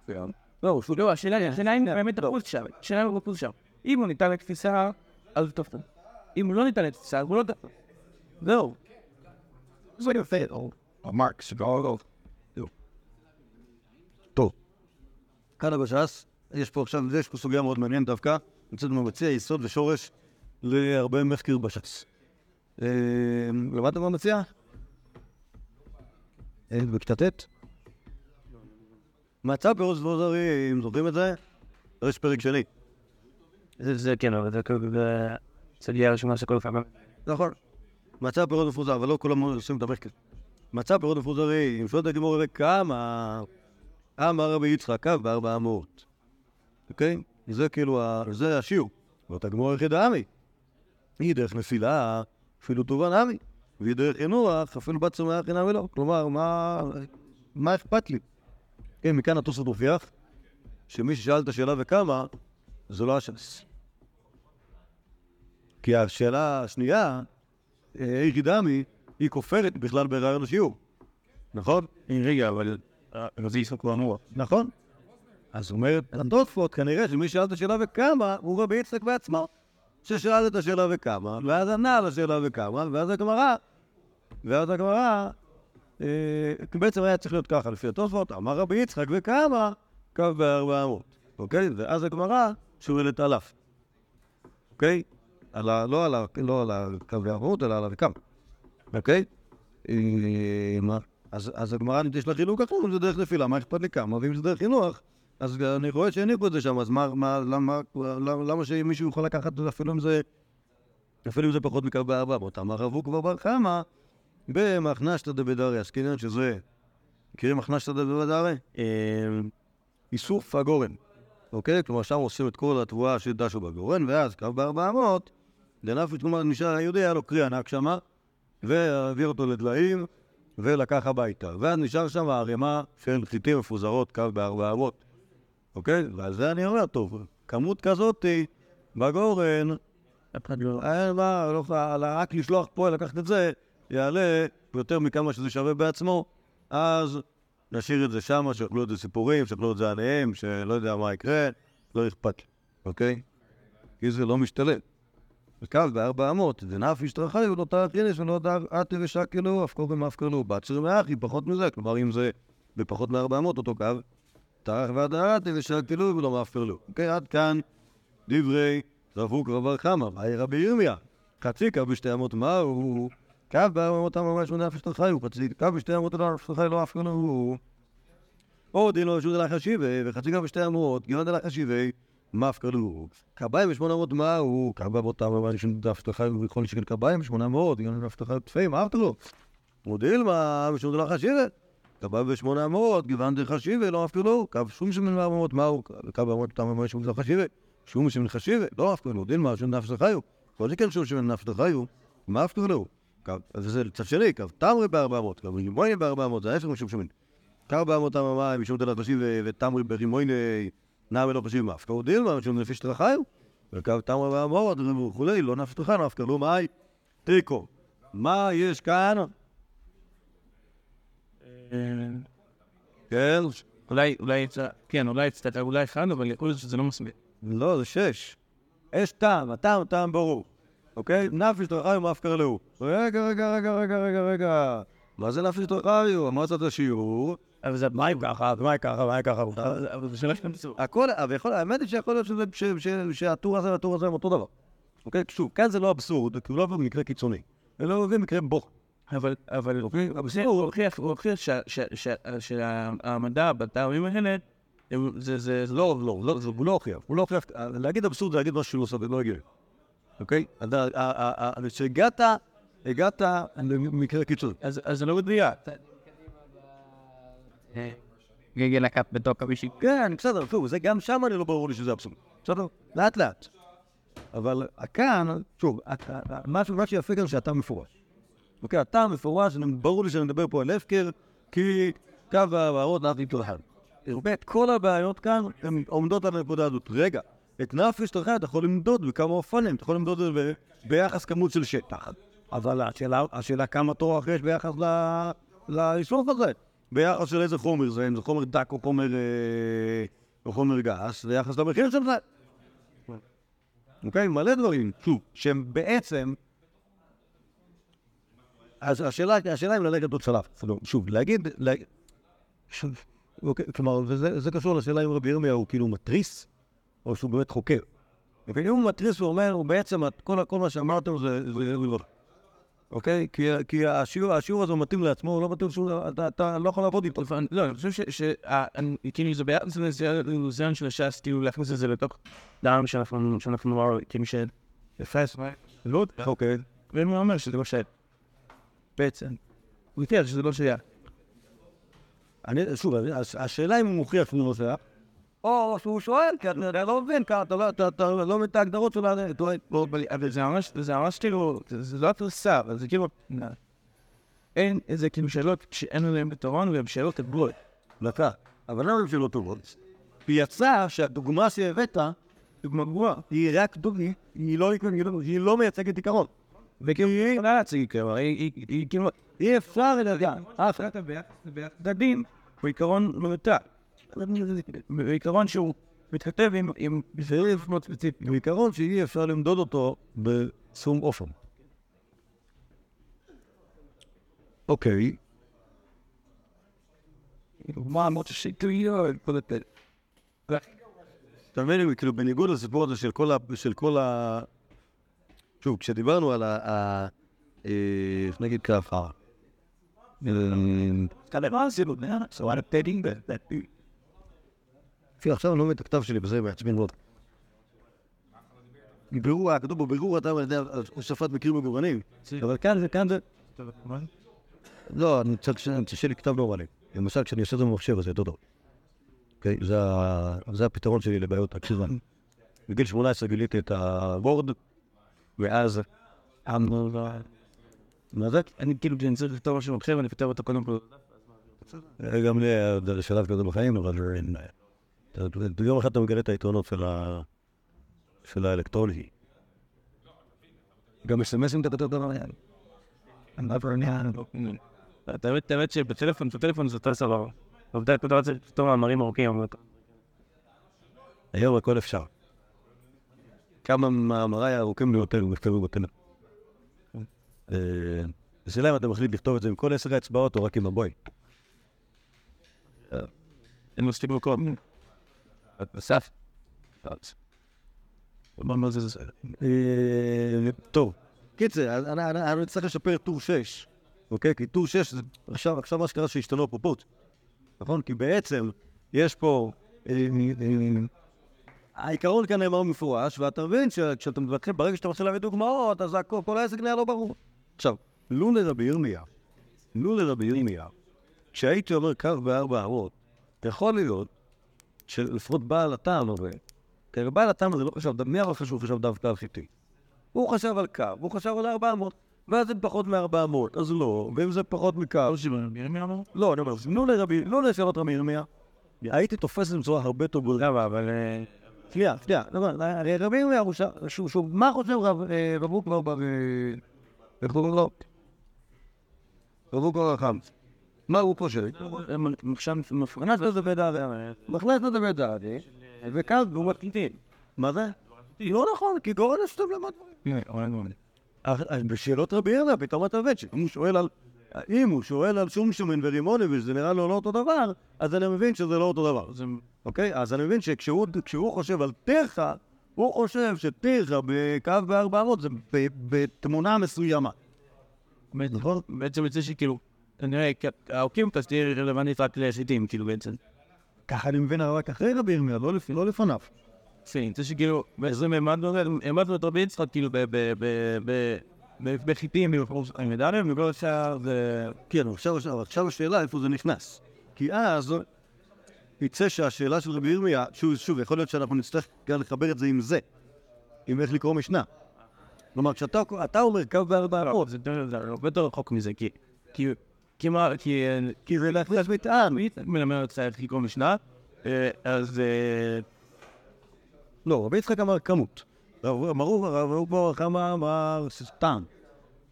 מצוין. לא, לא, השאלה היא, השאלה אם באמת תפוס שם. השאלה אם הוא תפוס שם. אם הוא ניתן לתפיסה, אז הוא תפוס. אם הוא לא ניתן לתפיסה, אז הוא לא תפוס. זהו. זה יפה. המרק, שגאו, טוב. כאן בש"ס, יש פה עכשיו, יש פה סוגיה מאוד מעניינת דווקא, נמצאת במציע יסוד ושורש להרבה מחקר בש"ס. אה, למדת מה מציע? בכיתה ט'? מצא פירוש דבוזרים, זוכרים את זה? יש פרק שני. זה כן, אבל זה כאילו... סוגיה ראשונה שכל פעם... נכון. מצא פירות מפוזר, אבל לא כולם עושים את המחקר. מצא פירות מפוזרים, שואלת הגמור הרי כמה אמר רבי יצחק, קו בארבע אמות. אוקיי? זה כאילו, זה השיעור. ואותה גמור היחידה עמי. היא דרך נפילה, אפילו טובה נמי. דרך ינוח, אפילו בת צומח אינה ולא. כלומר, מה, מה אכפת לי? כן, מכאן התוספות מוכיח שמי ששאל את השאלה וכמה, זה לא הש"ס. כי השאלה השנייה, אה, איך דמי, היא כופרת בכלל ברעיון השיעור. נכון? רגע, אבל... אה, אבל זה יצחק ואמרו. נכון. אז אומרת התוספות, כנראה שמי שאל את השאלה וכמה, הוא רבי יצחק בעצמו. ששאל את השאלה וכמה, ואז ענה על השאלה וכמה, ואז הגמרא, ואז הגמרא, אה, בעצם היה צריך להיות ככה לפי התוספות, אמר רבי יצחק וכמה, קו בארבע אמות, אוקיי? ואז הגמרא שואלת עליו, אוקיי? על ה, לא על ה... לא על הקו בארבע אמות, אלא על הווכמה, אוקיי? אה? אז, אז הגמרא יש לה חילוק אחר, אם זה דרך נפילה, מה אכפת לי כמה? ואם זה דרך חינוך, אז אני רואה שהניחו את זה שם, אז מה, מה, למה, למה, למה שמישהו יכול לקחת את זה אפילו אם זה, אפילו אם זה פחות מקו בארבע מאות? אמר רבו כבר בר חמא במחנשתא דבדריה, עסקינן שזה, מכירים מחנשתא דבדריה? איסור פגורן, אוקיי? כלומר שם עושים את כל התבואה שדשו בגורן, ואז קו בארבע מאות, דנפיץ, כלומר נשאר היהודי, היה לו קרי ענק שמה, והעביר אותו לדליים, ולקח הביתה. ואז נשאר שם ערימה של חיטים מפוזרות, קו בארבע אמות. אוקיי? ועל זה אני אומר, טוב, כמות כזאת בגורן, אף אחד לא... אין מה, לא, רק לשלוח פה, לקחת את זה, יעלה יותר מכמה שזה שווה בעצמו, אז נשאיר את זה שמה, שיאכלו את זה סיפורים, שיאכלו את זה עליהם, שלא יודע מה יקרה, לא אכפת לי, אוקיי? כי זה לא משתלם. וקו בארבע אמות, דנף ישתרחי ולא תאכינס ולא דעתי ושקלו, אף קוראים אף קרלו, בצר מאחי, פחות מזה, כלומר אם זה בפחות מארבע אמות אותו קו, תארך ועדעתי ושקלו ולא מאפקרלו. אוקיי, עד כאן דברי רב הוקרא בר חמא, מהי רבי ירמיה? חצי קו בשתי אמות מה הוא? קו אמות ממש מנף ישתרחי הוא, חצי קו בשתי אמות לא ישתרחי לא אפקרלו הוא. או דין לא רשות אלך השיבי, וחצי קו בשתי אמות, גיון אלך השיבי, מפקרלו. קביים ושמונה מאות מה הוא? קביים באותם אמרתי שנדף שתחי ובכל שקל קביים ושמונה מאות, גיון אלך שתחי תפיים, אהבת לו. מודיל מה, ושום דלך השיבי. קביים ושמונה מאות, גיוון דרך השיבי, לא מפקרלו. קו שום שמן ארבע מאות מה הוא? קו באמות אותם אמרתי שום דלך השיבי. שום שמן חשיבי, לא מפקרלו. דין מה, שום נפש דחיו. כל שכן שום שמן נפש דחיו, מפקרלו. קו, אז זה צד שני, קו תמרי בארבע מאות, קו רימוני בארבע מאות, זה ההפך משום שמן. קו באמות המים, משום דלת חשיבי ותמרי ברימוני נע ולא חשיב מאף. קראו דילמה, משום נפש תרחיו, וקו תמרה ואמרות וכולי, לא נפש תרחיו, אף תיקו. מה יש כאן? כן? אולי, אולי, כן, אולי קצת, אולי אחד, אבל יכול להיות שזה לא מספיק. לא, זה שש. יש טעם, הטעם טעם ברור. אוקיי? נפש תרחיו מאף קראו. רגע, רגע, רגע, רגע, רגע, רגע. מה זה נפש תרחיו? אמרת את השיעור. אבל זה מה אם ככה, ומה אם ככה, ומה אם ככה. אבל זה שאלה של המציאות. הכל, אבל יכול, האמת היא שיכול להיות שזה- שהטור הזה והטור הזה הם אותו דבר. אוקיי? שוב, כאן זה לא אבסורד, כי הוא לא במקרה קיצוני. אלא במקרה בוך. אבל, אבל, הוא הוכיח, הוא הוכיח שה- שה- שה- שהמדע בטעמים האלה, זה, זה, לא, לא, לא, זה- הוא לא הוכיח. הוא לא הוכיח. להגיד אבסורד זה להגיד משהו שהוא לא לא הגיוני. אוקיי? אתה- ה- ה- ה- שהגעת, הגעת למקרה קיצוני. אז, אז זה לא מדויק. גגל הקאפ בתוך המישהי. כן, בסדר, שוב, זה גם שם אני לא ברור לי שזה אבסורד. בסדר? לאט לאט. אבל כאן, שוב, מה שיפה כאן שאתה מפורש. אוקיי, אתה מפורש, ברור לי שאני מדבר פה על הפקר, כי קו ההערות נפי תרחב. באמת, כל הבעיות כאן הן עומדות על הנקודה הזאת. רגע, את נפש תרחב אתה יכול למדוד בכמה אופנים, אתה יכול למדוד את זה ביחס כמות של שטח. אבל השאלה, השאלה כמה תורח יש ביחס ל- לאיסוף הזה. ביחס של איזה חומר זה, אם זה חומר דק או חומר, אה, או חומר גס, ביחס למחיר של זה. אוקיי? מלא דברים, שוב, שהם בעצם... אז השאלה, השאלה אם ללכת עוד שלב. שוב, להגיד... לה... שוב, אוקיי, כלומר, וזה זה קשור לשאלה אם רבי ירמיה הוא כאילו מתריס, או שהוא באמת חוקר. אם הוא מתריס, הוא אומר, הוא בעצם, כל, כל מה שאמרתם זה... זה. אוקיי? כי, כי השיעור, השיעור הזה מתאים לעצמו, הוא לא מתאים שהוא... אתה, אתה לא יכול לעבוד איתו. לא, אני חושב ש... ש- ה- אני- כאילו זה ביחס לניסיון של הש"ס, כאילו להכניס את זה לתוך דם שאנחנו, שאנחנו כאילו ש... יפה. אוקיי. מה אומר שזה לא שייך. בעצם. הוא התאר שזה לא שייך. אני, שוב, הש- השאלה אם הוא מוכיח שהוא לא שייך, או שהוא שואל, כי אתה לא מבין, אתה לא- אתה- לא מבין את ההגדרות של ה... אתה רואה, אבל זה ממש, זה ממש כאילו, זה לא התרסה, אבל זה כאילו, אין איזה כאילו שאלות שאין עליהן פתרון, והן שאלות הגבולות. דקה, אבל למה הם שאלות טובות? כי יצא שהדוגמה שהבאת דוגמה גרועה. היא רק דוגמה, היא לא- לא- היא לא מייצגת עיקרון. וכאילו היא יכולה להציג כלומר, היא- כאילו, אי אפשר לדעת. אף ביחס ביחס לדין הוא עיקרון מנותק. הוא עיקרון שהוא מתכתב עם- סעיף מאוד ספציפי. הוא עיקרון שאי אפשר למדוד אותו בשום אופן. אוקיי, מה אמרת שטויות? אתה מבין, כאילו בניגוד לסיפור הזה של כל ה... של כל ה... שוב, כשדיברנו על ה... ה- אה, נגיד ככה, אה, that that תראה, עכשיו אני לא מבין את הכתב שלי, וזה מעצבן מאוד. בירור, הכתוב בו בירור אתה יודע, הוספת מקרים מגוונים, אבל כאן זה, כאן זה... לא, אני צריך שיהיה לי כתב נורמלי. למשל, כשאני עושה את זה במחשב, אז זה יותר טוב. אוקיי? זה הפתרון שלי לבעיות הקשיבה. בגיל 18 גיליתי את הוורד, ואז... מה זה? אני כאילו, כשאני צריך לכתוב משהו במחשב, אני כותב אותו קודם כל. גם לי היה שלב כזה בחיים, אבל אתה- אתה- יום אחד אתה מגלה את היתרונות של ה- של האלקטרוני. גם אס.אם.אסים אתה כותב דבר עניין. האמת, האמת שבטלפון, בטלפון זה יותר סבבה. עובדה, אתה יודע, צריך לכתוב מאמרים ארוכים, היום הכל אפשר. כמה מאמריי הארוכים ביותר נכתבו בטלפון. אה, השאלה אם אתה מחליט לכתוב את זה עם כל עשר האצבעות או רק עם הבוי. אין מספיק מקום. זה? אה, טוב, קיצר, אני צריך לשפר טור 6, אוקיי? כי טור 6 זה עכשיו עכשיו מה שקרה שהשתנו הפרופורציות, נכון? כי בעצם יש פה... אה, אה, העיקרון כאן נאמר במפורש, ואתה מבין שכשאתה מתחיל, ברגע שאתה מתחיל להביא דוגמאות, אז הכל- כל העסק נהיה לא ברור. עכשיו, לו לרבי ירמיה, לו לרבי ירמיה, כשהייתי אומר קו בארבע אמות, יכול להיות שלפחות בעל הטעם הזה, כי בעל הטעם הזה לא חשב, מי אבל חשוב חשב דווקא על חיטי? הוא חשב על קו, הוא חשב על 400, ואז זה פחות מ-400, אז לא, ואם זה פחות מקו, לא אמר? לא, אני אומר, נו לרבי, לא לשאלות רבי ירמיה, הייתי תופס את זה בצורה הרבה יותר גדולה. למה, אבל... אה, שנייה, שנייה, לא, לא, הרי רבי ירמיה הוא שוב, שוב, מה חושב רב אה, רב אוקבר בר... אה, איך קוראים לו? רב אוקבר החם. מה הוא חושב? הם עכשיו מפרנס לזה בדעת. מחלט את זה בדעתי, וכאן הוא מחליטים. מה זה? לא נכון, כי גורן השתוב למד דברים. בשאלות רבי ירמיה פתאום אתה מבין שאם הוא שואל על... אם הוא שואל על שום שומן ורימוני ושזה נראה לו לא אותו דבר, אז אני מבין שזה לא אותו דבר. זה אוקיי? אז אני מבין שכשהוא כשהוא חושב על טרחה, הוא חושב שטרחה בקו ב-400 זה ב- בתמונה מסוימה. נכון? בעצם יוצא שכאילו, כנראה, האוקימתא תהיה רלוונטית רק לחיטים, כאילו בעצם. ככה אני מבין רק אחרי רבי ירמיה, לא לא לפניו. כן, יוצא שכאילו, בעצם העמדנו את רבי יצחק כאילו ב- ב- ב- ב- ב- בחיטים במקום חיים מדליה, וכל השאר זה... כן, עכשיו, השאלה איפה זה נכנס. כי אז יצא שהשאלה של רבי ירמיה, שוב, שוב, יכול להיות שאנחנו נצטרך גם לחבר את זה עם זה, עם איך לקרוא משנה. כלומר, כשאתה אתה אומר קו בארבע לא, אמות, זה הרבה יותר רחוק מזה, כי... כי... כי מה... כי... כי זה להכניס מטען. מי מלמד אותך איך לקרוא משנה? אה, אז... אה, לא, רבי יצחק אמר כמות. ברור, הרב הוא פה כמה אמר טעם,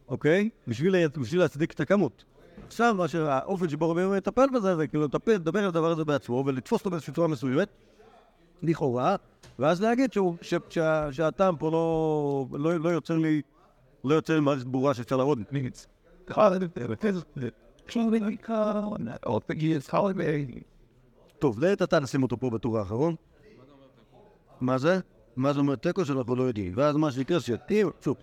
אוקיי? בשביל לה- בשביל להצדיק את הכמות. עכשיו, מה שהאופן שבו רבי ירמיה מטפל בזה, זה כאילו לטפל, לדבר על הדבר הזה בעצמו ולתפוס אותו באיזושהי צורה מסוימת, לכאורה, ואז להגיד שהטעם פה לא, לא, לא יוצר לי, לא יוצר לי מערכת ברורה שאפשר לעבוד. טוב, לעת עתה נשים אותו פה בטור האחרון. מה זה? מה זה אומר תיקו שאנחנו לא יודעים. ואז מה שיקרה שתהיה, שוב,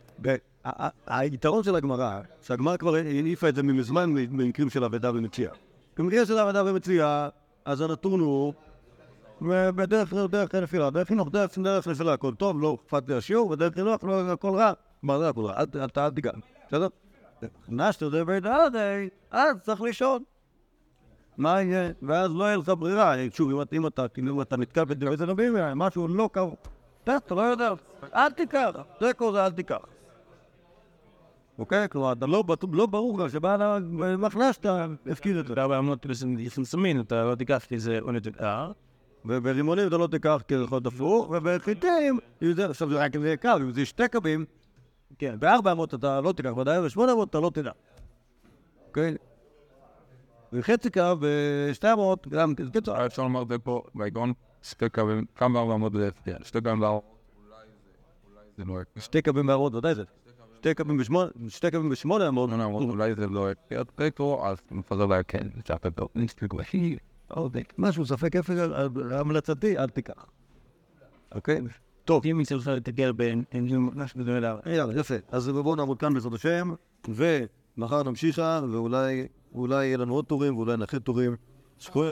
היתרון של הגמרא, שהגמרא כבר העיפה את זה מזמן במקרים של אבדה ומציאה. במקרה של אבדה ומציאה, אז הנתון הוא בדרך דרך נפילה, דרך חינוך, דרך נפילה, הכל טוב, לא אכפת לי השיעור, ודרך חינוך, לא הכל רע. מה זה הכל רע? אל- תיגע, בסדר? נכנסת לדבר דעתי, אז צריך לישון. מה יהיה? ואז לא יהיה לך ברירה, שוב, אם אתה- אם אתה, כאילו, אם אתה נתקל בדברי רבים, משהו לא קרוב. אתה לא יודע, אל תיקח, זה זה אל תיקח. אוקיי? כלומר, אתה לא לא ברור לך שבעל המחנה שאתה הפקיד את זה. בארבע אמנות כאילו סמסמין, אתה לא תיקח לי איזה עונת אה, וברימונים אתה לא תיקח כי זה יכול להיות הפוך, ובחיטים, זה- עכשיו זה רק אם זה קו, אם זה שתי קווים, כן, בארבע אמות אתה לא תיקח, ודאי בשמונה אמות אתה לא תדע. אוקיי? וחצי קו בשתי אמות, גם כן, היה אפשר לומר את זה פה, בעיקרון, שתי קווים, כמה בארבע אמות זה הפתיע, שתי קווים בארבע, אולי זה, אולי זה לא. שתי קווים בארבע, ודאי זה. שתי קווים בשמונה, שתי קווים בשמונה אמות, שמונה אמות, אולי זה לא הפתיע פטרו, אז מפזר לה כן, זה נספיק בשי, משהו, ספק אפס, המלצתי, אל תיקח. אוקיי? טוב. אם יצטרך לתגר בין, משהו כזה לדעת. יאללה, יפה. אז בואו נעמוד כאן בעזרת השם, ומחר נמשיכה, ואולי אולי יהיה לנו עוד טורים, ואולי נאחד טורים.